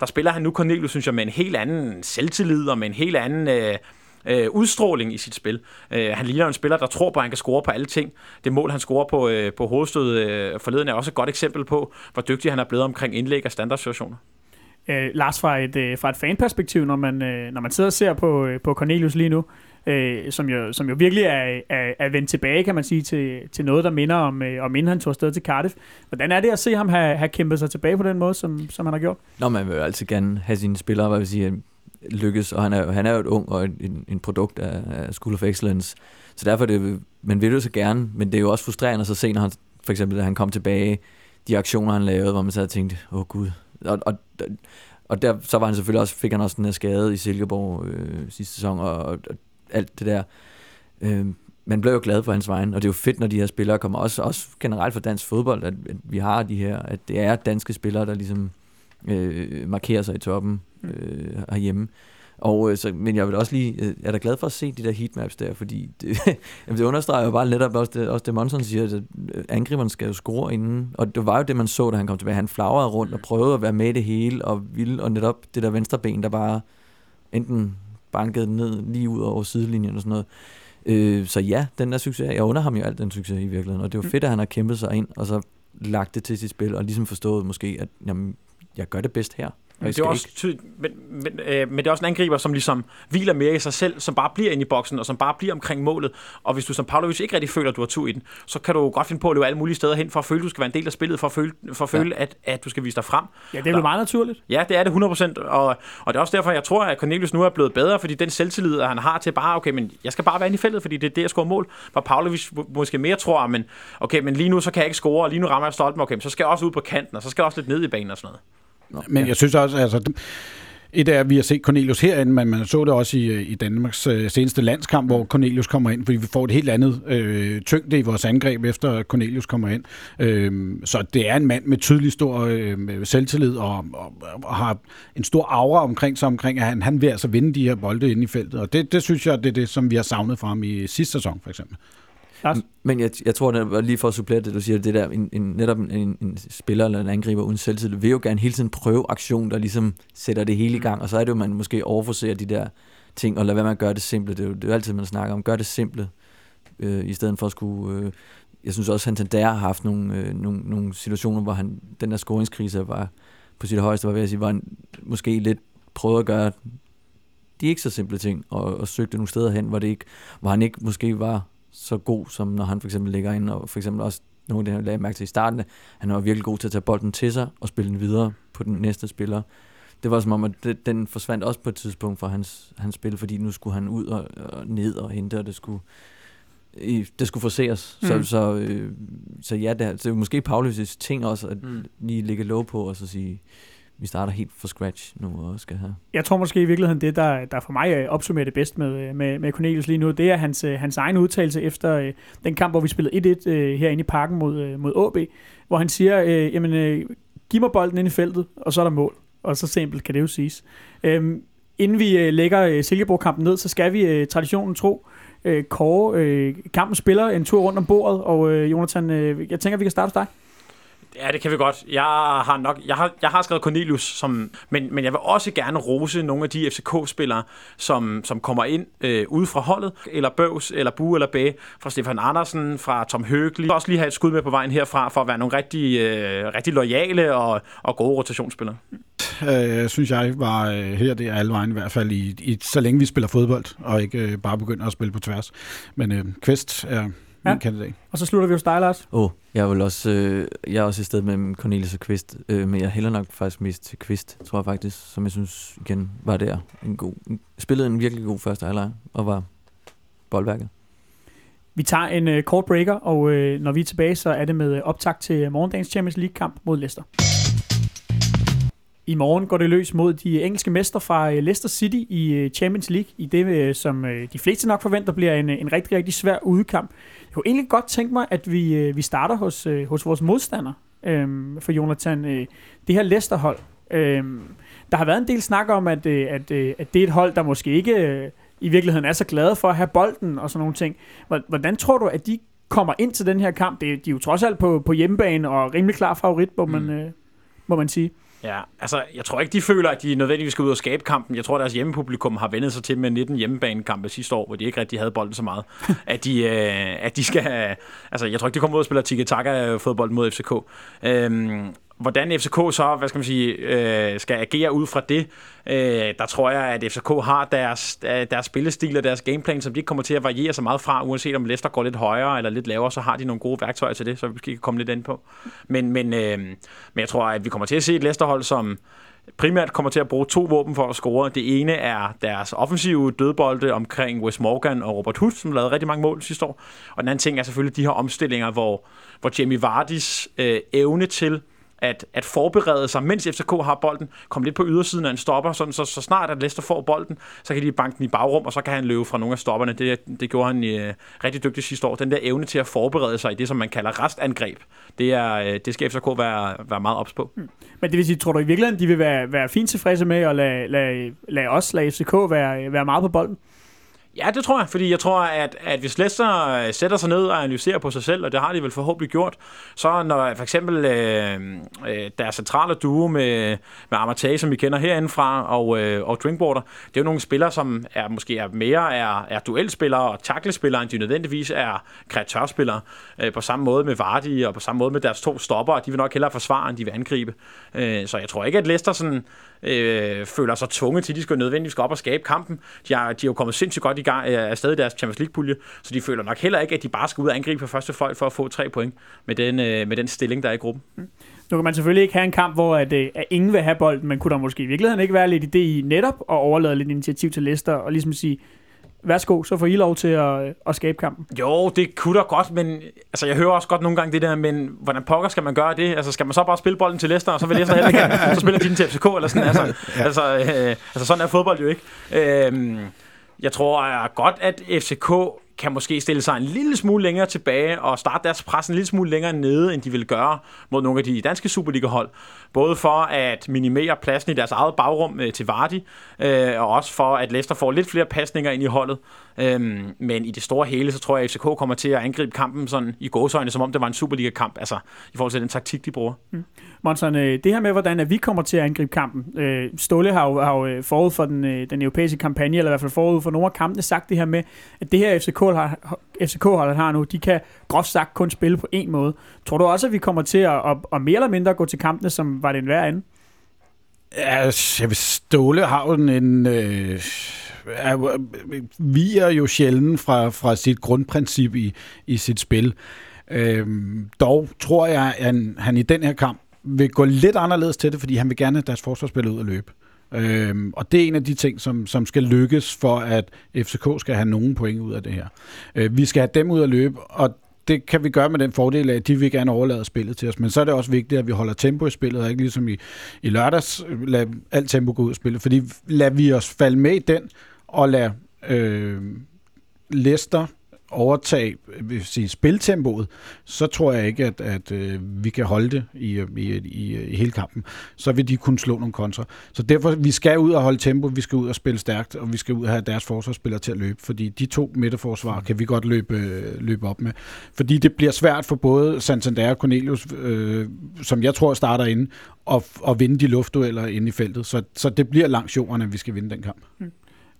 Der spiller han nu Cornelius, synes jeg, med en helt anden selvtillid og med en helt anden... Øh, øh, udstråling i sit spil. Øh, han ligner en spiller, der tror på, at han kan score på alle ting. Det mål, han scorer på, øh, på hovedstød øh, forleden, er også et godt eksempel på, hvor dygtig han er blevet omkring indlæg og standardsituationer. Øh, Lars, fra et, øh, fra et fanperspektiv, når man, øh, når man sidder og ser på, øh, på Cornelius lige nu, øh, som, jo, som jo virkelig er, er, er vendt tilbage, kan man sige, til, til noget, der minder om, øh, om inden han tog afsted til Cardiff. Hvordan er det at se ham have, have kæmpet sig tilbage på den måde, som, som han har gjort? Nå, man vil jo altid gerne have sine spillere, hvad vil sige, lykkes, og han er, han er jo et ung og en, en produkt af, af School of Excellence. Så derfor er det, man vil det jo så gerne, men det er jo også frustrerende at så se, når han, for eksempel, da han kom tilbage, de aktioner, han lavede, hvor man så havde tænkt, åh oh, gud. Og, og, og der, så var han selvfølgelig også, fik han også den her skade i Silkeborg øh, sidste sæson, og, og alt det der. Øh, man bliver jo glad for hans vejen, og det er jo fedt, når de her spillere kommer, også, også generelt for dansk fodbold, at, at vi har de her, at det er danske spillere, der ligesom øh, markerer sig i toppen øh, herhjemme. Og, øh, så, men jeg vil også lige, øh, er da glad for at se de der heatmaps der, fordi det, det understreger jo bare netop også det, også det Monson siger, at øh, angriberen skal jo score inden, og det var jo det, man så, da han kom tilbage. Han flagrede rundt og prøvede at være med i det hele, og ville, og netop det der venstre ben, der bare enten bankede ned lige ud over sidelinjen og sådan noget. Øh, så ja, den der succes, jeg under ham jo alt den succes i virkeligheden, og det er jo fedt, at han har kæmpet sig ind, og så lagt det til sit spil, og ligesom forstået måske, at jamen, jeg gør det bedst her. Men det er også tydeligt, men, men, øh, men det er også en angriber, som ligesom hviler mere i sig selv, som bare bliver inde i boksen, og som bare bliver omkring målet. Og hvis du som Pavlovic ikke rigtig føler, at du har tur i den, så kan du godt finde på at løbe alle mulige steder hen, for at føle, at du skal være en del af spillet, for at føle, for at, føle ja. at, at du skal vise dig frem. Ja, det er jo meget naturligt. Ja, det er det 100%, og, og det er også derfor, jeg tror, at Cornelius nu er blevet bedre, fordi den selvtillid, han har til bare, okay, men jeg skal bare være inde i feltet, fordi det er det, jeg scorer mål. Hvor Pavlovic måske mere tror, men okay, men lige nu så kan jeg ikke score, og lige nu rammer jeg stolt okay, men så skal jeg også ud på kanten, og så skal jeg også lidt ned i banen og sådan noget. Nå, men ja. jeg synes også, altså, et er, at vi har set Cornelius herinde, men man så det også i, i Danmarks øh, seneste landskamp, hvor Cornelius kommer ind, fordi vi får et helt andet øh, tyngde i vores angreb, efter Cornelius kommer ind. Øh, så det er en mand med tydelig stor øh, selvtillid og, og, og har en stor aura omkring sig, omkring at han, han vil altså vinde de her bolde inde i feltet. Og det, det synes jeg, det er det, som vi har savnet fra ham i sidste sæson, for eksempel. Lars? Men jeg, jeg tror, at lige for at supplere det, du siger, det der, en, en, netop en, en, en spiller eller en angriber uden selvtillid, vil jo gerne hele tiden prøve aktion, der ligesom sætter det hele i gang, og så er det jo, man måske overforser de der ting, og lade være med at gøre det simple. Det er jo, det er jo altid, man snakker om, gør det simple, øh, i stedet for at skulle... Øh, jeg synes også, at Santander har haft nogle, øh, nogle, nogle situationer, hvor han, den der scoringskrise var på sit højeste, var ved at sige, hvor han måske lidt prøvede at gøre de ikke så simple ting, og, og søgte nogle steder hen, hvor, det ikke, hvor han ikke måske var så god, som når han for eksempel ligger ind, og for eksempel også nogle af det, han lagde mærke til i starten, han var virkelig god til at tage bolden til sig og spille den videre på den næste spiller. Det var som om, at det, den forsvandt også på et tidspunkt fra hans, hans spil, fordi nu skulle han ud og, og ned og hente, og det skulle, det skulle forseres. Mm. Så, så, øh, så ja, det er, det er måske Paulus' ting også, at mm. lige ligge lov på og så sige, vi starter helt fra scratch nu og skal have. Jeg tror måske i virkeligheden, det der, der for mig øh, opsummerer det bedst med, øh, med, med Cornelius lige nu, det er hans, øh, hans egen udtalelse efter øh, den kamp, hvor vi spillede 1-1 øh, herinde i parken mod, mod AB, hvor han siger, øh, jamen, øh, giv mig bolden ind i feltet, og så er der mål. Og så simpelt kan det jo siges. Øhm, inden vi øh, lægger øh, Silkeborg-kampen ned, så skal vi øh, traditionen tro, øh, kåre øh, kampen spiller en tur rundt om bordet, og øh, Jonathan, øh, jeg tænker, vi kan starte hos dig. Ja, det kan vi godt. Jeg har nok, jeg har, jeg har skrevet Cornelius, som, men, men jeg vil også gerne rose nogle af de FCK-spillere, som, som kommer ind øh, ude fra holdet, eller Bøvs, eller Bu, eller Bæ, fra Stefan Andersen, fra Tom Høgli. Jeg også lige have et skud med på vejen herfra, for at være nogle rigtig, øh, rigtig lojale og, og gode rotationsspillere. Øh, synes jeg var øh, her det er alle vejen, i hvert fald i, i, så længe vi spiller fodbold, og ikke øh, bare begynder at spille på tværs. Men øh, Kvist er ja. min kandidat. Og så slutter vi hos dig, Lars. Åh, oh, jeg vil også, øh, jeg er også i stedet med Cornelius og Kvist, øh, men jeg hælder nok faktisk mest til Kvist, tror jeg faktisk, som jeg synes igen var der. En god, en, spillede en virkelig god første halvleg og var boldværket. Vi tager en øh, kort breaker, og øh, når vi er tilbage, så er det med optakt til morgendagens Champions League-kamp mod Leicester. I morgen går det løs mod de engelske mester fra øh, Leicester City i øh, Champions League, i det, øh, som de fleste nok forventer bliver en, en rigtig, rigtig svær udekamp. Jeg kunne egentlig godt tænke mig, at vi, vi starter hos, hos vores modstander øhm, for Jonathan. Det her Leicester-hold. Øhm, der har været en del snak om, at, at, at det er et hold, der måske ikke i virkeligheden er så glade for at have bolden og sådan nogle ting. Hvordan tror du, at de kommer ind til den her kamp? De er jo trods alt på, på hjemmebane og rimelig klar favorit, må man, mm. må man sige. Ja, altså, jeg tror ikke, de føler, at de nødvendigvis skal ud og skabe kampen. Jeg tror, deres hjemmepublikum har vendet sig til med 19 hjemmebanekampe sidste år, hvor de ikke rigtig havde bolden så meget. at, de, øh, at de skal... Altså, jeg tror ikke, de kommer ud og spiller tiki-taka-fodbold mod FCK. Øhm, hvordan FCK så, hvad skal man sige, øh, skal agere ud fra det, øh, der tror jeg, at FCK har deres, øh, deres spillestil og deres gameplan, som de ikke kommer til at variere så meget fra, uanset om Leicester går lidt højere eller lidt lavere, så har de nogle gode værktøjer til det, så vi måske kan komme lidt ind på. Men, men, øh, men jeg tror, at vi kommer til at se et Leicester-hold, som primært kommer til at bruge to våben for at score. Det ene er deres offensive dødbolde omkring Wes Morgan og Robert Hood, som lavede rigtig mange mål sidste år. Og den anden ting er selvfølgelig de her omstillinger, hvor, hvor Jamie Vardis øh, evne til at, at forberede sig, mens FCK har bolden, komme lidt på ydersiden af en stopper, sådan, så, så snart at Leicester får bolden, så kan de banke den i bagrum, og så kan han løbe fra nogle af stopperne. Det, det gjorde han øh, rigtig dygtigt sidste år. Den der evne til at forberede sig i det, som man kalder restangreb, det, er, øh, det skal FCK være, være meget ops på. Mm. Men det vil sige, tror du i virkeligheden, de vil være, være fint tilfredse med at lade, lade, lade os, lade FCK være, være meget på bolden? Ja, det tror jeg, fordi jeg tror, at, at hvis Leicester øh, sætter sig ned og analyserer på sig selv, og det har de vel forhåbentlig gjort, så når for eksempel øh, øh, deres centrale duo med, med Amartey, som vi kender herindefra, og, øh, og Drinkwater, det er jo nogle spillere, som er måske er mere er, er duelspillere og taklespillere, end de nødvendigvis er kreatørspillere. Øh, på samme måde med Vardy, og på samme måde med deres to stopper, de vil nok hellere forsvare, end de vil angribe. Øh, så jeg tror ikke, at Leicester sådan øh, føler sig tvunget til, at de skal nødvendigvis gå op og skabe kampen. De har, de er jo kommet sindssygt godt i gang øh, af stadig deres Champions League-pulje, så de føler nok heller ikke, at de bare skal ud og angribe på første fløjt for at få tre point med den, øh, med den stilling, der er i gruppen. Mm. Nu kan man selvfølgelig ikke have en kamp, hvor at, øh, at ingen vil have bolden, men kunne der måske i virkeligheden ikke være lidt idé i netop at overlade lidt initiativ til Leicester og ligesom sige, værsgo, så får I lov til at, at skabe kampen. Jo, det kunne da godt, men altså, jeg hører også godt nogle gange det der, men hvordan pokker skal man gøre det? Altså, skal man så bare spille bolden til Leicester, og så vil Leicester heller ikke, så spiller de den til FCK, eller sådan, altså, ja. altså, øh, altså, sådan er fodbold jo ikke. Øh, jeg tror godt, at FCK kan måske stille sig en lille smule længere tilbage og starte deres pres en lille smule længere nede, end de vil gøre mod nogle af de danske Superliga-hold. Både for at minimere pladsen i deres eget bagrum øh, til Vardy, øh, og også for at Leicester får lidt flere pasninger ind i holdet. Øhm, men i det store hele, så tror jeg, at FCK kommer til at angribe kampen sådan i gåsøjne, som om det var en Superliga-kamp, altså i forhold til den taktik, de bruger. Mm. Monson, øh, det her med, hvordan at vi kommer til at angribe kampen. Øh, Ståle har jo, har jo øh, forud for den, øh, den europæiske kampagne, eller i hvert fald forud for nogle af kampene, sagt det her med, at det her FCK har, FCK har nu, de kan groft sagt kun spille på en måde. Tror du også, at vi kommer til at, at, at mere eller mindre gå til kampene, som var det en hver anden? Ja, jeg Ståle har jo en... Øh er, viger jo sjældent fra, fra sit grundprincip i, i sit spil. Øh, dog tror jeg, at han, han i den her kamp vil gå lidt anderledes til det, fordi han vil gerne have deres forsvarsspil ud at løbe. Øhm, og det er en af de ting, som, som skal lykkes for, at FCK skal have nogen point ud af det her. Øh, vi skal have dem ud at løbe, og det kan vi gøre med den fordel af, at de vil gerne overlade spillet til os. Men så er det også vigtigt, at vi holder tempo i spillet, og ikke ligesom i, i lørdags lade alt tempo gå ud af spillet. Fordi lad vi os falde med i den, og lade øh, Leicester overtage øh, vil sige, spiltempoet, så tror jeg ikke, at, at øh, vi kan holde det i, øh, i, i, i hele kampen. Så vil de kunne slå nogle kontra. Så derfor, vi skal ud og holde tempo, vi skal ud og spille stærkt, og vi skal ud og have deres forsvarsspillere til at løbe, fordi de to midterforsvar kan vi godt løbe, øh, løbe op med. Fordi det bliver svært for både Santander og Cornelius, øh, som jeg tror starter inde, at, at vinde de luftdueller inde i feltet. Så, så det bliver langs jorden, at vi skal vinde den kamp. Mm.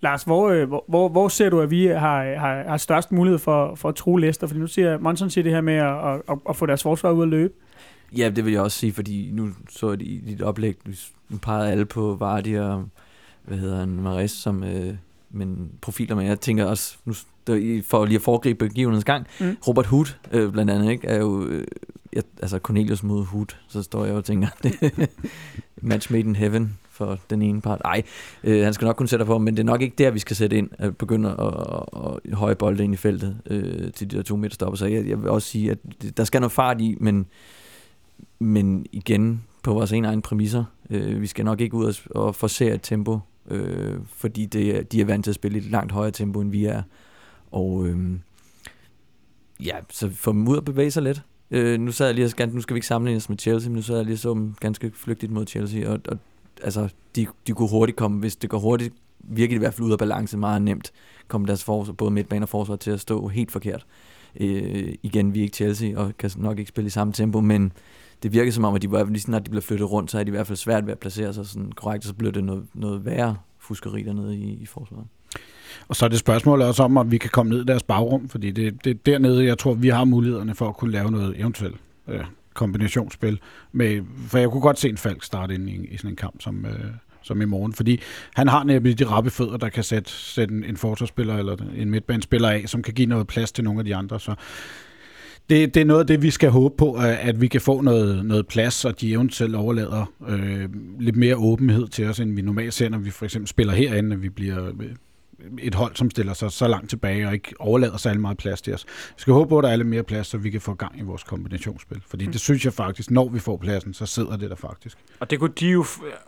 Lars, hvor, øh, hvor, hvor, hvor ser du, at vi har, har, har størst mulighed for, for at true Leicester? Fordi nu siger Monson siger det her med at, at, at få deres forsvar ud at løbe. Ja, det vil jeg også sige, fordi nu så jeg i dit oplæg, nu pegede alle på Vardy og, hvad hedder han, Mares som øh, men profiler, men jeg tænker også, nu, for lige at foregribe begivenhedens gang, mm. Robert Hood øh, blandt andet, ikke, er jo, øh, jeg, altså Cornelius mod Hood, så står jeg og tænker, match made in heaven for den ene part. Nej, øh, han skal nok kunne sætte på, men det er nok ikke der, vi skal sætte ind, at begynde at, at, at høje bolde ind i feltet øh, til de der to meter stopper. Så jeg, jeg vil også sige, at der skal noget fart i, men, men igen på vores egen egen præmisser. Øh, vi skal nok ikke ud og, og forsere et tempo, øh, fordi det, de er vant til at spille i et langt højere tempo, end vi er. Og øh, ja, så få dem ud og bevæge sig lidt. Øh, nu sad jeg lige og nu skal vi ikke sammenlignes med Chelsea, men nu sad jeg lige og så dem ganske flygtigt mod Chelsea, og, og altså, de, de kunne hurtigt komme, hvis det går hurtigt, virker det i hvert fald ud af balance meget nemt, kommer deres forsvar, både midtbane og forsvar til at stå helt forkert. Øh, igen, vi er ikke Chelsea, og kan nok ikke spille i samme tempo, men det virker som om, at de lige snart de bliver flyttet rundt, så er de i hvert fald svært ved at placere sig sådan korrekt, og så bliver det noget, noget værre fuskeri dernede i, i forsvaret. Og så er det spørgsmål også om, om vi kan komme ned i deres bagrum, fordi det, det er dernede, jeg tror, vi har mulighederne for at kunne lave noget eventuelt øh, kombinationsspil. Med, for jeg kunne godt se en Falk starte ind i, i sådan en kamp som, øh, som i morgen, fordi han har nemlig de rappe fødder, der kan sætte, sætte en, en forsvarsspiller eller en midtbanespiller af, som kan give noget plads til nogle af de andre. Så det, det er noget af det, vi skal håbe på, at vi kan få noget, noget plads, og de eventuelt overlader øh, lidt mere åbenhed til os, end vi normalt ser, når vi for eksempel spiller herinde, at vi bliver øh, et hold, som stiller sig så langt tilbage og ikke overlader så meget plads til os. Vi skal håbe på, at der er lidt mere plads, så vi kan få gang i vores kombinationsspil. Fordi mm. det synes jeg faktisk, når vi får pladsen, så sidder det der faktisk. Og det kunne, de jo,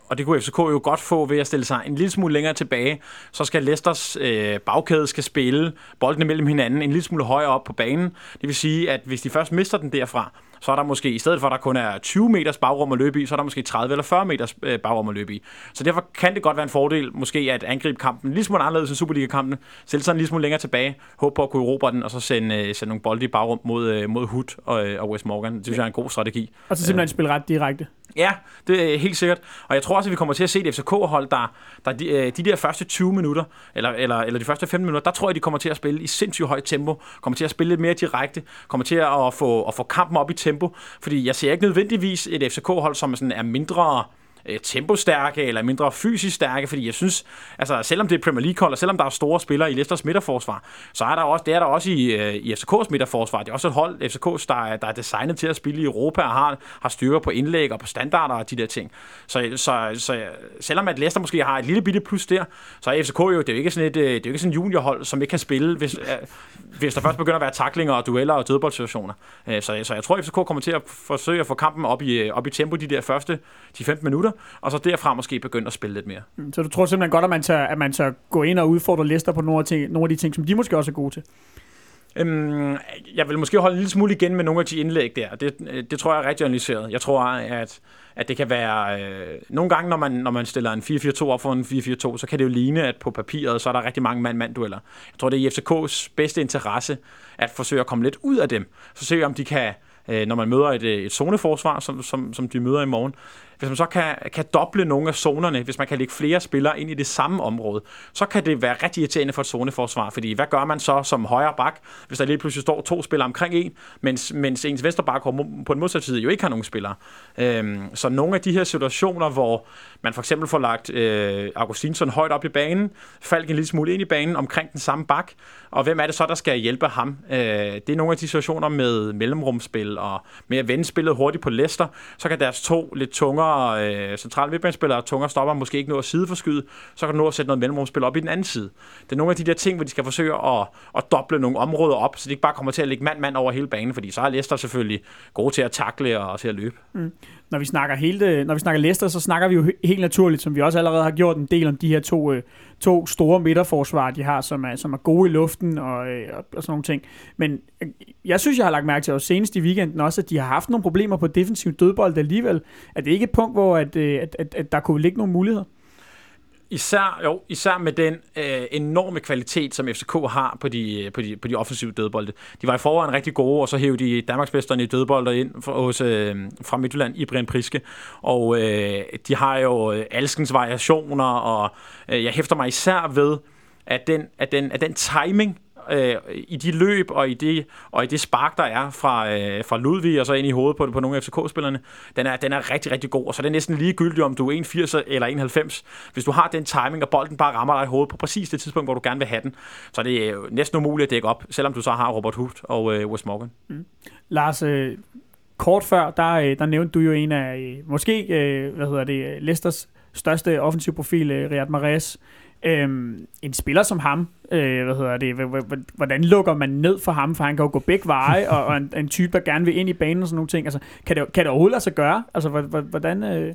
og det kunne FCK jo godt få ved at stille sig en lille smule længere tilbage. Så skal Leicesters øh, bagkæde skal spille bolden mellem hinanden en lille smule højere op på banen. Det vil sige, at hvis de først mister den derfra, så er der måske, i stedet for at der kun er 20 meters bagrum at løbe i, så er der måske 30 eller 40 meters øh, bagrum at løbe i. Så derfor kan det godt være en fordel, måske at angribe kampen lige smule anderledes end Superliga-kampen, sig en lille smule længere tilbage, håbe på at kunne erobre den, og så sende, øh, sende nogle bolde i bagrum mod, øh, mod Hood og, og West Morgan. Det synes jeg er en god strategi. Og så simpelthen spille ret direkte. Ja, det er helt sikkert. Og jeg tror også, at vi kommer til at se et FCK-hold, der, der de, øh, de der første 20 minutter, eller, eller, eller de første 15 minutter, der tror jeg, de kommer til at spille i sindssygt højt tempo, kommer til at spille lidt mere direkte, kommer til at få, at få kampen op i tempo, fordi jeg ser ikke nødvendigvis et FCK-hold, som sådan er mindre øh, tempostærke eller mindre fysisk stærke, fordi jeg synes, altså selvom det er Premier League hold, og selvom der er store spillere i Leicesters midterforsvar, så er der også, det er der også i, øh, i FCK's midterforsvar. Det er også et hold, FCK, der er, der er designet til at spille i Europa og har, har styrker på indlæg og på standarder og de der ting. Så, så, så selvom at Leicester måske har et lille bitte plus der, så er FCK jo, det er jo ikke sådan et, øh, det er jo ikke sådan et juniorhold, som ikke kan spille, hvis, øh, hvis der først begynder at være taklinger og dueller og dødboldsituationer. Øh, så, så jeg tror, at FCK kommer til at forsøge at få kampen op i, øh, op i tempo de der første de 15 minutter, og så derfra måske begynde at spille lidt mere. Mm, så du tror simpelthen godt, at man tør, at man tør gå ind og udfordre Leicester på nogle af, ting, nogle af de ting, som de måske også er gode til? Øhm, jeg vil måske holde en lille smule igen med nogle af de indlæg der. Det, det tror jeg er rigtig analyseret. Jeg tror, at, at det kan være... Øh, nogle gange, når man, når man stiller en 4-4-2 op for en 4-4-2, så kan det jo ligne, at på papiret, så er der rigtig mange mand-mand-dueller. Jeg tror, det er i FCK's bedste interesse at forsøge at komme lidt ud af dem. Så se, om de kan øh, når man møder et, et zoneforsvar, som, som, som de møder i morgen, hvis man så kan, kan doble nogle af zonerne, hvis man kan lægge flere spillere ind i det samme område, så kan det være rigtig irriterende for et zoneforsvar, fordi hvad gør man så som højre bak, hvis der lige pludselig står to spillere omkring en, mens, mens ens venstre bak på den modsatte side jo ikke har nogen spillere. Øhm, så nogle af de her situationer, hvor man for eksempel får lagt øh, Augustinsson højt op i banen, Falk en lille smule ind i banen omkring den samme bak, og hvem er det så, der skal hjælpe ham? Øh, det er nogle af de situationer med mellemrumspil og med at vende spillet hurtigt på Leicester, så kan deres to lidt tungere øh, centrale midtbanespillere, tungere stopper, måske ikke nå at sideforskyde, så kan du nå at sætte noget mellemrumspil op i den anden side. Det er nogle af de der ting, hvor de skal forsøge at, at doble nogle områder op, så de ikke bare kommer til at lægge mand-mand over hele banen, fordi så er Leicester selvfølgelig gode til at takle og til at løbe. Mm når vi snakker hele, når vi snakker Leicester, så snakker vi jo helt naturligt, som vi også allerede har gjort en del om de her to, øh, to store midterforsvar, de har, som er, som er gode i luften og, øh, og sådan nogle ting. Men øh, jeg synes, jeg har lagt mærke til, også senest i weekenden også, at de har haft nogle problemer på defensiv dødbold alligevel. Er det ikke et punkt, hvor at, øh, at, at, at der kunne ligge nogle muligheder? Især, jo, især med den øh, enorme kvalitet, som FCK har på de, øh, på, de, på de offensive dødbolde. De var i forvejen rigtig gode, og så hævde de Danmarksmesterne i dødbolder ind fra, hos, øh, fra Midtjylland i Brian Priske. Og øh, de har jo øh, alskens variationer, og øh, jeg hæfter mig især ved, at den, at den, at den timing, øh, i de løb og i det, og i det spark, der er fra, øh, fra Ludvig og så ind i hovedet på, på nogle af FCK-spillerne, den er, den er rigtig, rigtig god. Og så er det næsten ligegyldigt, om du er 81 eller 91. Hvis du har den timing, og bolden bare rammer dig i hovedet på præcis det tidspunkt, hvor du gerne vil have den, så er det øh, næsten umuligt at dække op, selvom du så har Robert Hood og øh, Wes Morgan. Mm. Lars, øh, kort før, der, øh, der nævnte du jo en af, øh, måske, øh, hvad hedder det, Leicesters største offensiv profil, Riyad Mahrez. Øhm, en spiller som ham, øh, hvad hedder det, hvordan lukker man ned for ham, for han kan jo gå begge veje, og, og en, en type, der gerne vil ind i banen og sådan nogle ting. Altså, kan det, kan det overhovedet lade sig gøre? Altså, hvordan... Øh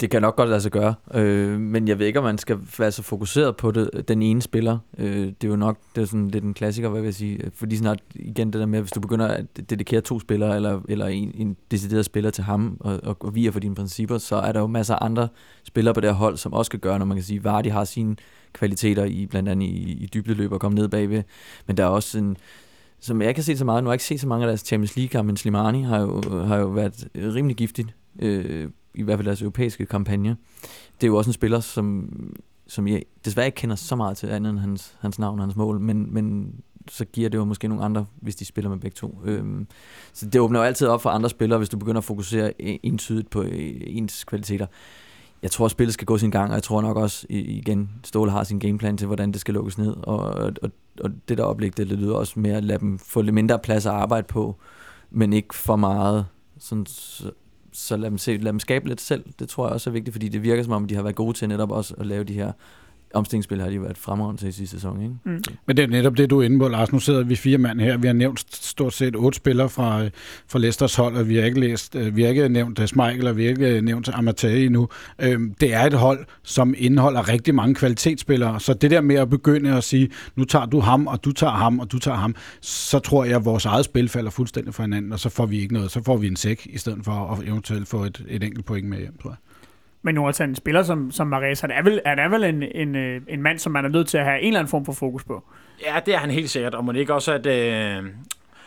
det kan nok godt lade sig gøre, øh, men jeg ved ikke, om man skal være så fokuseret på det, den ene spiller. Øh, det er jo nok det er sådan lidt en klassiker, hvad vil jeg sige. Fordi snart igen det der med, hvis du begynder at dedikere to spillere, eller, eller en, en decideret spiller til ham, og, og, og viger for dine principper, så er der jo masser af andre spillere på det her hold, som også kan gøre, når man kan sige, Vardy har sine kvaliteter i blandt andet i, i dybdeløb og komme ned bagved, men der er også en, som jeg kan se så meget, nu har jeg ikke set så mange af deres Champions League men Slimani har jo, har jo været rimelig giftigt øh, i hvert fald deres europæiske kampagne. Det er jo også en spiller, som, som jeg desværre ikke kender så meget til andet end hans, hans navn og hans mål, men, men så giver det jo måske nogle andre, hvis de spiller med begge to. Øhm, så det åbner jo altid op for andre spillere, hvis du begynder at fokusere e, entydigt på e, ens kvaliteter. Jeg tror, at spillet skal gå sin gang, og jeg tror nok også, igen, Ståle har sin gameplan til, hvordan det skal lukkes ned, og, og, og det der oplæg, det lyder også mere at lade dem få lidt mindre plads at arbejde på, men ikke for meget, sådan, så lad dem, se, lad dem skabe lidt selv. Det tror jeg også er vigtigt, fordi det virker som om, de har været gode til netop også at lave de her omstillingsspil har de været fremragende til i sidste sæson, ikke? Mm. Men det er netop det, du er inde på, Lars. Nu sidder vi fire mand her. Vi har nævnt stort set otte spillere fra, fra Leicesters hold, og vi har ikke, læst, øh, vi har ikke nævnt uh, Schmeichel, og vi har ikke nævnt Amatei endnu. Øhm, det er et hold, som indeholder rigtig mange kvalitetsspillere. Så det der med at begynde at sige, nu tager du ham, og du tager ham, og du tager ham, så tror jeg, at vores eget spil falder fuldstændig fra hinanden, og så får vi ikke noget. Så får vi en sæk, i stedet for at eventuelt få et, et enkelt point med hjem, tror jeg. Men Jonathan, en spiller som, som Mares, han er vel, han er vel en, en, øh, en mand, som man er nødt til at have en eller anden form for fokus på. Ja, det er han helt sikkert, og må det ikke også, at, øh,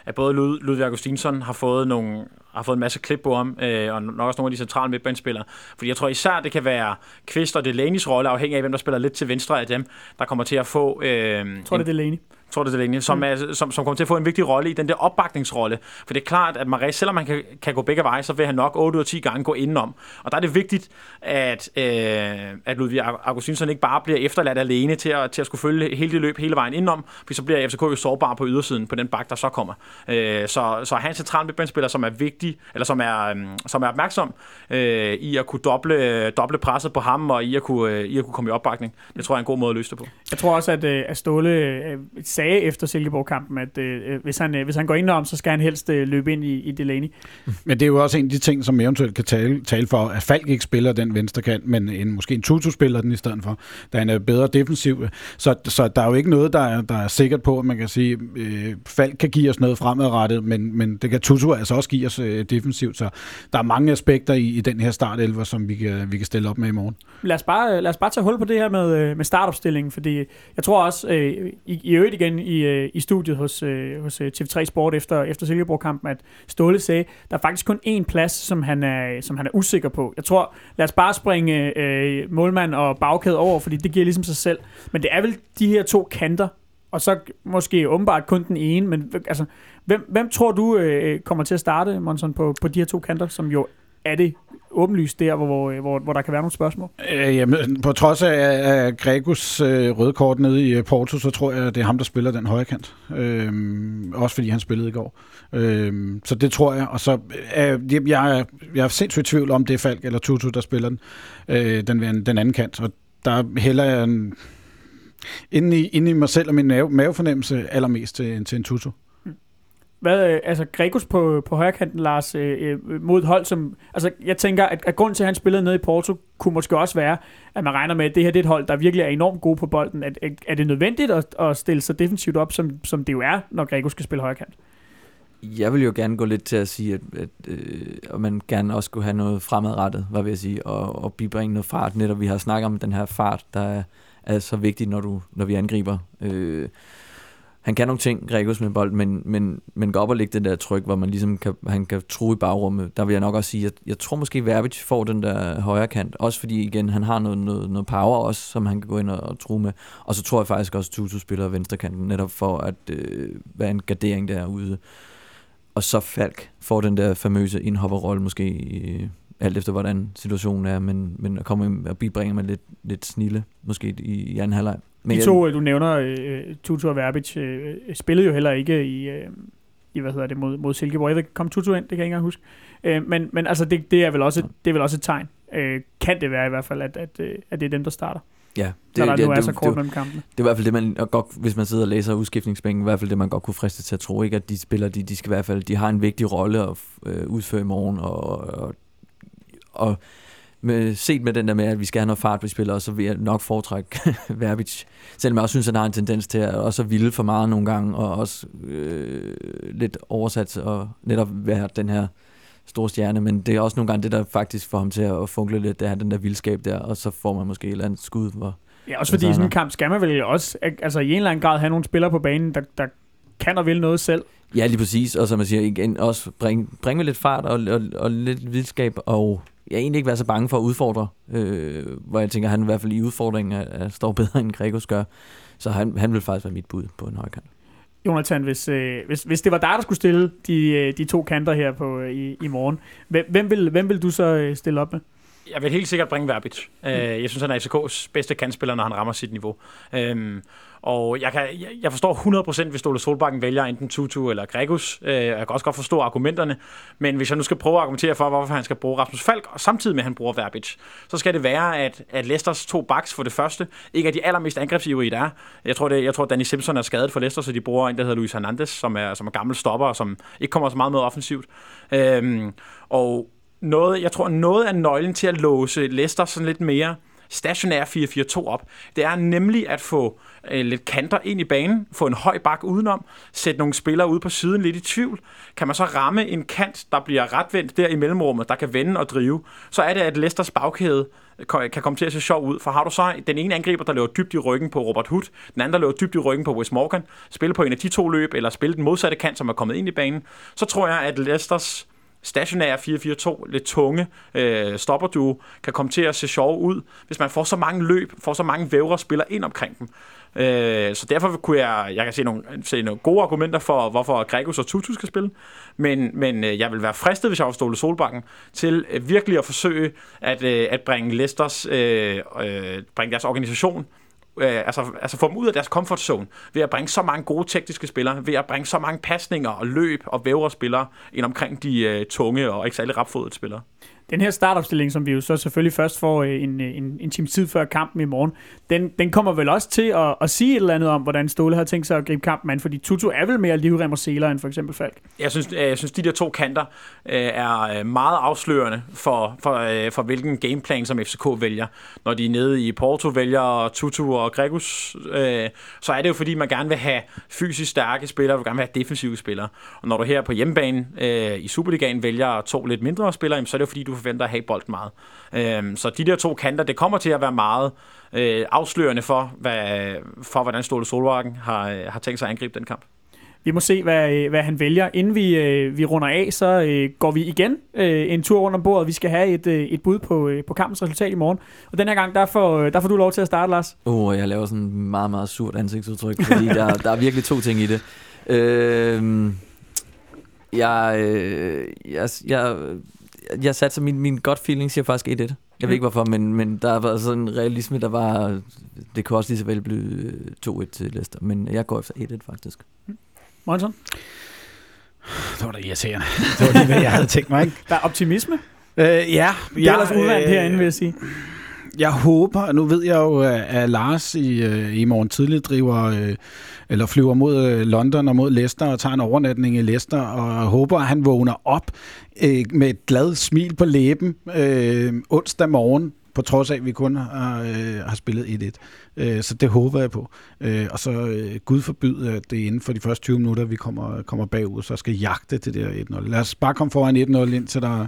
at både Lud, Ludvig Augustinsson har fået, nogle, har fået en masse klip på ham, øh, og nok også nogle af de centrale midtbanespillere. Fordi jeg tror især, det kan være Kvist og Delaney's rolle, afhængig af, hvem der spiller lidt til venstre af dem, der kommer til at få... Øh, Jeg tror, det er Delaney. Tror det Delaney, som, Mm. er, som, som kommer til at få en vigtig rolle i den der opbakningsrolle. For det er klart, at Marais, selvom han kan, kan gå begge veje, så vil han nok 8 ud af 10 gange gå indenom. Og der er det vigtigt, at, øh, at Ludvig Augustinsson ikke bare bliver efterladt alene til at, til at skulle følge hele det løb hele vejen indenom, for så bliver FCK jo sårbar på ydersiden på den bak, der så kommer. Øh, så, så han er en central midtbanespiller, som er vigtig, eller som er, øh, som er opmærksom øh, i at kunne doble, doble presset på ham, og i at kunne, øh, i at kunne komme i opbakning. Det tror jeg er en god måde at løse det på. Jeg tror også, at, øh, at Ståle øh, sagde efter Silkeborg-kampen, at øh, hvis, han, øh, hvis han går ind om, så skal han helst øh, løbe ind i, i Delaney. Men det er jo også en af de ting, som eventuelt kan tale, tale for, at Falk ikke spiller den venstre kant, men en, måske en Tutu spiller den i stedet for, da han er bedre defensiv. Så, så der er jo ikke noget, der er, der er sikkert på, at man kan sige, øh, Falk kan give os noget fremadrettet, men, men det kan Tutu altså også give os øh, defensivt. Så der er mange aspekter i, i den her startelver, som vi kan, vi kan stille op med i morgen. Lad os bare, lad os bare tage hul på det her med, øh, med startopstillingen, fordi jeg tror også, øh, i, i øvrigt igen i, øh, i studiet hos, øh, hos øh, TV3 Sport efter, efter Silkeborg-kampen, at Ståle sagde, der er faktisk kun én plads, som han er, som han er usikker på. Jeg tror, lad os bare springe øh, målmand og bagkæde over, fordi det giver ligesom sig selv. Men det er vel de her to kanter, og så måske åbenbart kun den ene, men altså, hvem, hvem tror du øh, kommer til at starte, Monson, på, på de her to kanter, som jo er det åbenlyst der, hvor, hvor, hvor der kan være nogle spørgsmål? Øh, jamen, på trods af, af Gregus øh, røde kort nede i øh, Porto, så tror jeg, det er ham, der spiller den højre kant. Øh, også fordi han spillede i går. Øh, så det tror jeg. Og så øh, jeg, er, jeg er sindssygt i tvivl om, det er Falk eller Tutu, der spiller den, øh, den, den anden kant. Og der hælder jeg en, inde, i, inde i mig selv og min mave, mavefornemmelse allermest til, til en Tutu. Hvad, øh, altså Gregos på, på højrekanten, Lars, øh, øh, mod et hold, som... Altså, jeg tænker, at, at grund til, at han spillede nede i Porto, kunne måske også være, at man regner med, at det her det er et hold, der virkelig er enormt gode på bolden. At, er, er det nødvendigt at, at stille sig defensivt op, som, som det jo er, når Gregos skal spille højrekant? Jeg vil jo gerne gå lidt til at sige, at, at, øh, at man gerne også skulle have noget fremadrettet, hvad vil jeg sige, og, og bibringe noget fart. Netop vi har snakket om den her fart, der er, er så vigtig, når, du, når vi angriber. Øh, han kan nogle ting, Gregos med bold, men, men, men går op og lægge det der tryk, hvor man ligesom kan, han kan true i bagrummet. Der vil jeg nok også sige, at jeg tror måske, Verbic får den der højre kant. Også fordi, igen, han har noget, noget, noget power også, som han kan gå ind og, og true med. Og så tror jeg faktisk også, at Tutu spiller venstre kanten, netop for at øh, være en gardering derude. Og så Falk får den der famøse indhopperrolle måske, øh, alt efter hvordan situationen er, men, men at komme og bibringer med lidt, lidt snille, måske i, i anden halvleg. De to, du nævner, øh, Tutu og Verbic, øh, spillede jo heller ikke i, øh, i hvad hedder det, mod, mod Silkeborg. Jeg ved, kom Tutu ind? Det kan jeg ikke engang huske. Øh, men, men altså, det, det, er vel også, det er vel også et tegn. Øh, kan det være i hvert fald, at, at, øh, at det er dem, der starter? Ja, Det, når der ja, nu er så det, kort det, mellem kampene. det er i hvert fald det, man godt, hvis man sidder og læser udskiftningsbænken, i hvert fald det, man godt kunne friste til at tro, ikke? at de spiller, de, de skal i hvert fald, de har en vigtig rolle at øh, udføre i morgen, og, og, og med, set med den der med, at vi skal have noget fart på spillere, så vil jeg nok foretrække Verbic. Selvom jeg også synes, at han har en tendens til at også ville for meget nogle gange, og også øh, lidt oversat og netop være den her store stjerne, men det er også nogle gange det, der faktisk får ham til at funkle lidt, det er den der vildskab der, og så får man måske et eller andet skud, hvor Ja, også fordi i sådan en kamp skal man vel også altså, i en eller anden grad have nogle spillere på banen, der, der kan og vil noget selv. Ja, lige præcis. Og som man siger, igen, også bringe bring med lidt fart og, og, og lidt vildskab, og jeg egentlig ikke være så bange for at udfordre, øh, hvor jeg tænker, at han i hvert fald i udfordringen er, står bedre end Gregos gør. Så han, han vil faktisk være mit bud på en højkant. Jonathan, hvis, øh, hvis, hvis det var dig, der skulle stille de, øh, de to kanter her på, øh, i, i morgen, hvem, hvem, vil, hvem vil du så øh, stille op med? Jeg vil helt sikkert bringe Verbic. Mm. Jeg synes, han er FCK's bedste kandspiller, når han rammer sit niveau. Øhm, og jeg, kan, jeg, jeg forstår 100% hvis Ole Solbakken vælger enten Tutu eller Gregus. Øh, jeg kan også godt forstå argumenterne. Men hvis jeg nu skal prøve at argumentere for, hvorfor han skal bruge Rasmus Falk, og samtidig med, at han bruger Verbic, så skal det være, at, at Leicesters to backs for det første ikke er de allermest angrebsivrige, der er. Jeg tror, det, jeg tror Danny Simpson er skadet for Leicester, så de bruger en, der hedder Luis Hernandez, som er, som er gammel stopper, og som ikke kommer så meget med offensivt. Øhm, og noget, jeg tror, noget af nøglen til at låse Leicester sådan lidt mere stationær 4-4-2 op. Det er nemlig at få øh, lidt kanter ind i banen, få en høj bak udenom, sætte nogle spillere ud på siden lidt i tvivl. Kan man så ramme en kant, der bliver retvendt der i mellemrummet, der kan vende og drive, så er det, at Leicesters bagkæde øh, kan komme til at se sjov ud. For har du så den ene angriber, der løber dybt i ryggen på Robert Hood, den anden, der løber dybt i ryggen på Wes Morgan, spille på en af de to løb, eller spille den modsatte kant, som er kommet ind i banen, så tror jeg, at Leicesters stationære 4-4-2, lidt tunge øh, stopperduo, kan komme til at se sjov ud, hvis man får så mange løb, får så mange vævre spiller ind omkring dem. Øh, så derfor kunne jeg, jeg kan se nogle, se nogle gode argumenter for, hvorfor Gregus og Tutu skal spille, men, men øh, jeg vil være fristet, hvis jeg var Ståle Solbakken, til øh, virkelig at forsøge at, øh, at bringe Leicesters, øh, øh, bringe deres organisation øh, altså, altså få dem ud af deres comfort zone, ved at bringe så mange gode tekniske spillere, ved at bringe så mange pasninger og løb og vævre spillere ind omkring de øh, tunge og ikke særlig rapfodede spillere. Den her startopstilling, som vi jo så selvfølgelig først får øh, en, øh, en, en times tid før kampen i morgen, den, den kommer vel også til at, at sige et eller andet om, hvordan Ståle har tænkt sig at gribe kampen an, fordi Tutu er vel mere livrem og seler end for eksempel Falk. Jeg synes, øh, jeg synes de der to kanter øh, er meget afslørende for, for, øh, for, hvilken gameplan, som FCK vælger. Når de er nede i Porto vælger Tutu og Gregus, øh, så er det jo fordi, man gerne vil have fysisk stærke spillere, du gerne vil have defensive spillere. Og når du her på hjemmebane øh, i Superligaen vælger to lidt mindre spillere, så er det jo fordi, du forventer at have bolden meget. Øh, så de der to kanter, det kommer til at være meget øh, afslørende for, hvad, for hvordan Ståle Solvagen har, øh, har tænkt sig at angribe den kamp. Vi må se, hvad, øh, hvad han vælger. Inden vi, øh, vi runder af, så øh, går vi igen øh, en tur rundt om bordet. Vi skal have et, øh, et bud på, øh, på kampens resultat i morgen. Og den her gang, der får, øh, der får du lov til at starte, Lars. Åh, oh, jeg laver sådan en meget, meget surt ansigtsudtryk, fordi der, der er virkelig to ting i det. Øh, jeg, jeg, jeg, jeg satte min, min godt feeling siger faktisk 1-1. Jeg ved mm. ikke hvorfor, men, men der var sådan en realisme, der var... Det kunne også lige så vel blive 2-1 til Leicester, men jeg går efter 1-1 faktisk. Mm. Monson? Det var da irriterende. Det var lige, hvad jeg havde tænkt mig, ikke? Der er optimisme? Øh, ja. Det er ellers uvandt øh, herinde, vil jeg sige. Jeg håber, nu ved jeg jo, at Lars i, øh, i morgen tidlig driver, øh, eller flyver mod øh, London og mod Leicester og tager en overnatning i Leicester, og håber, at han vågner op med et glad smil på læben onsdag morgen, på trods af, at vi kun har, øh, har spillet 1-1. Øh, så det håber jeg på. Øh, og så øh, Gud forbyde, at det er inden for de første 20 minutter, vi kommer, kommer bagud, så skal jagte det der 1-0. Lad os bare komme foran 1-0 ind til der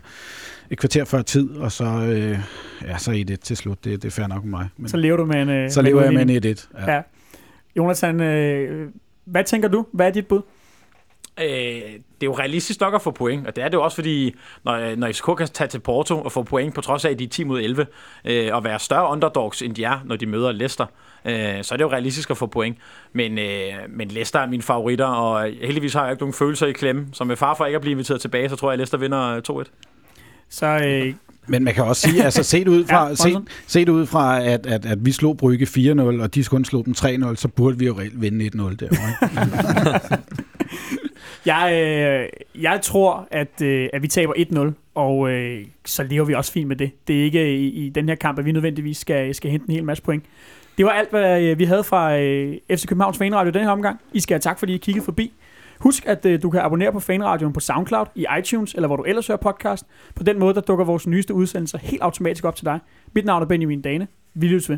et kvarter før tid, og så, øh, ja, så 1-1 til slut. Det, det er fair nok med mig. Men, så lever du med en øh, Så lever jeg med en 1-1. Ja. ja. Jonathan, øh, hvad tænker du? Hvad er dit bud? Øh, det er jo realistisk nok at få point, og det er det jo også, fordi når, når FCK kan tage til Porto og få point på trods af, at de er 10 mod 11, øh, og være større underdogs, end de er, når de møder Leicester, øh, så er det jo realistisk at få point. Men, øh, men Leicester er mine favoritter, og heldigvis har jeg ikke nogen følelser i klemme, så med far for ikke at blive inviteret tilbage, så tror jeg, at Leicester vinder 2-1. Så øh, men man kan også sige, altså set ud fra, ja, set, set ud fra at, at, at vi slog Brygge 4-0, og de kun slog dem 3-0, så burde vi jo reelt vinde 1-0 derovre. Jeg, øh, jeg tror, at, øh, at vi taber 1-0, og øh, så lever vi også fint med det. Det er ikke øh, i, i den her kamp, at vi nødvendigvis skal, skal hente en hel masse point. Det var alt, hvad øh, vi havde fra øh, FC Københavns Fanradio den her omgang. I skal have tak, fordi I kiggede forbi. Husk, at øh, du kan abonnere på Fanradioen på SoundCloud, i iTunes, eller hvor du ellers hører podcast. På den måde, der dukker vores nyeste udsendelser helt automatisk op til dig. Mit navn er Benjamin Dane. Vi lyttes ved.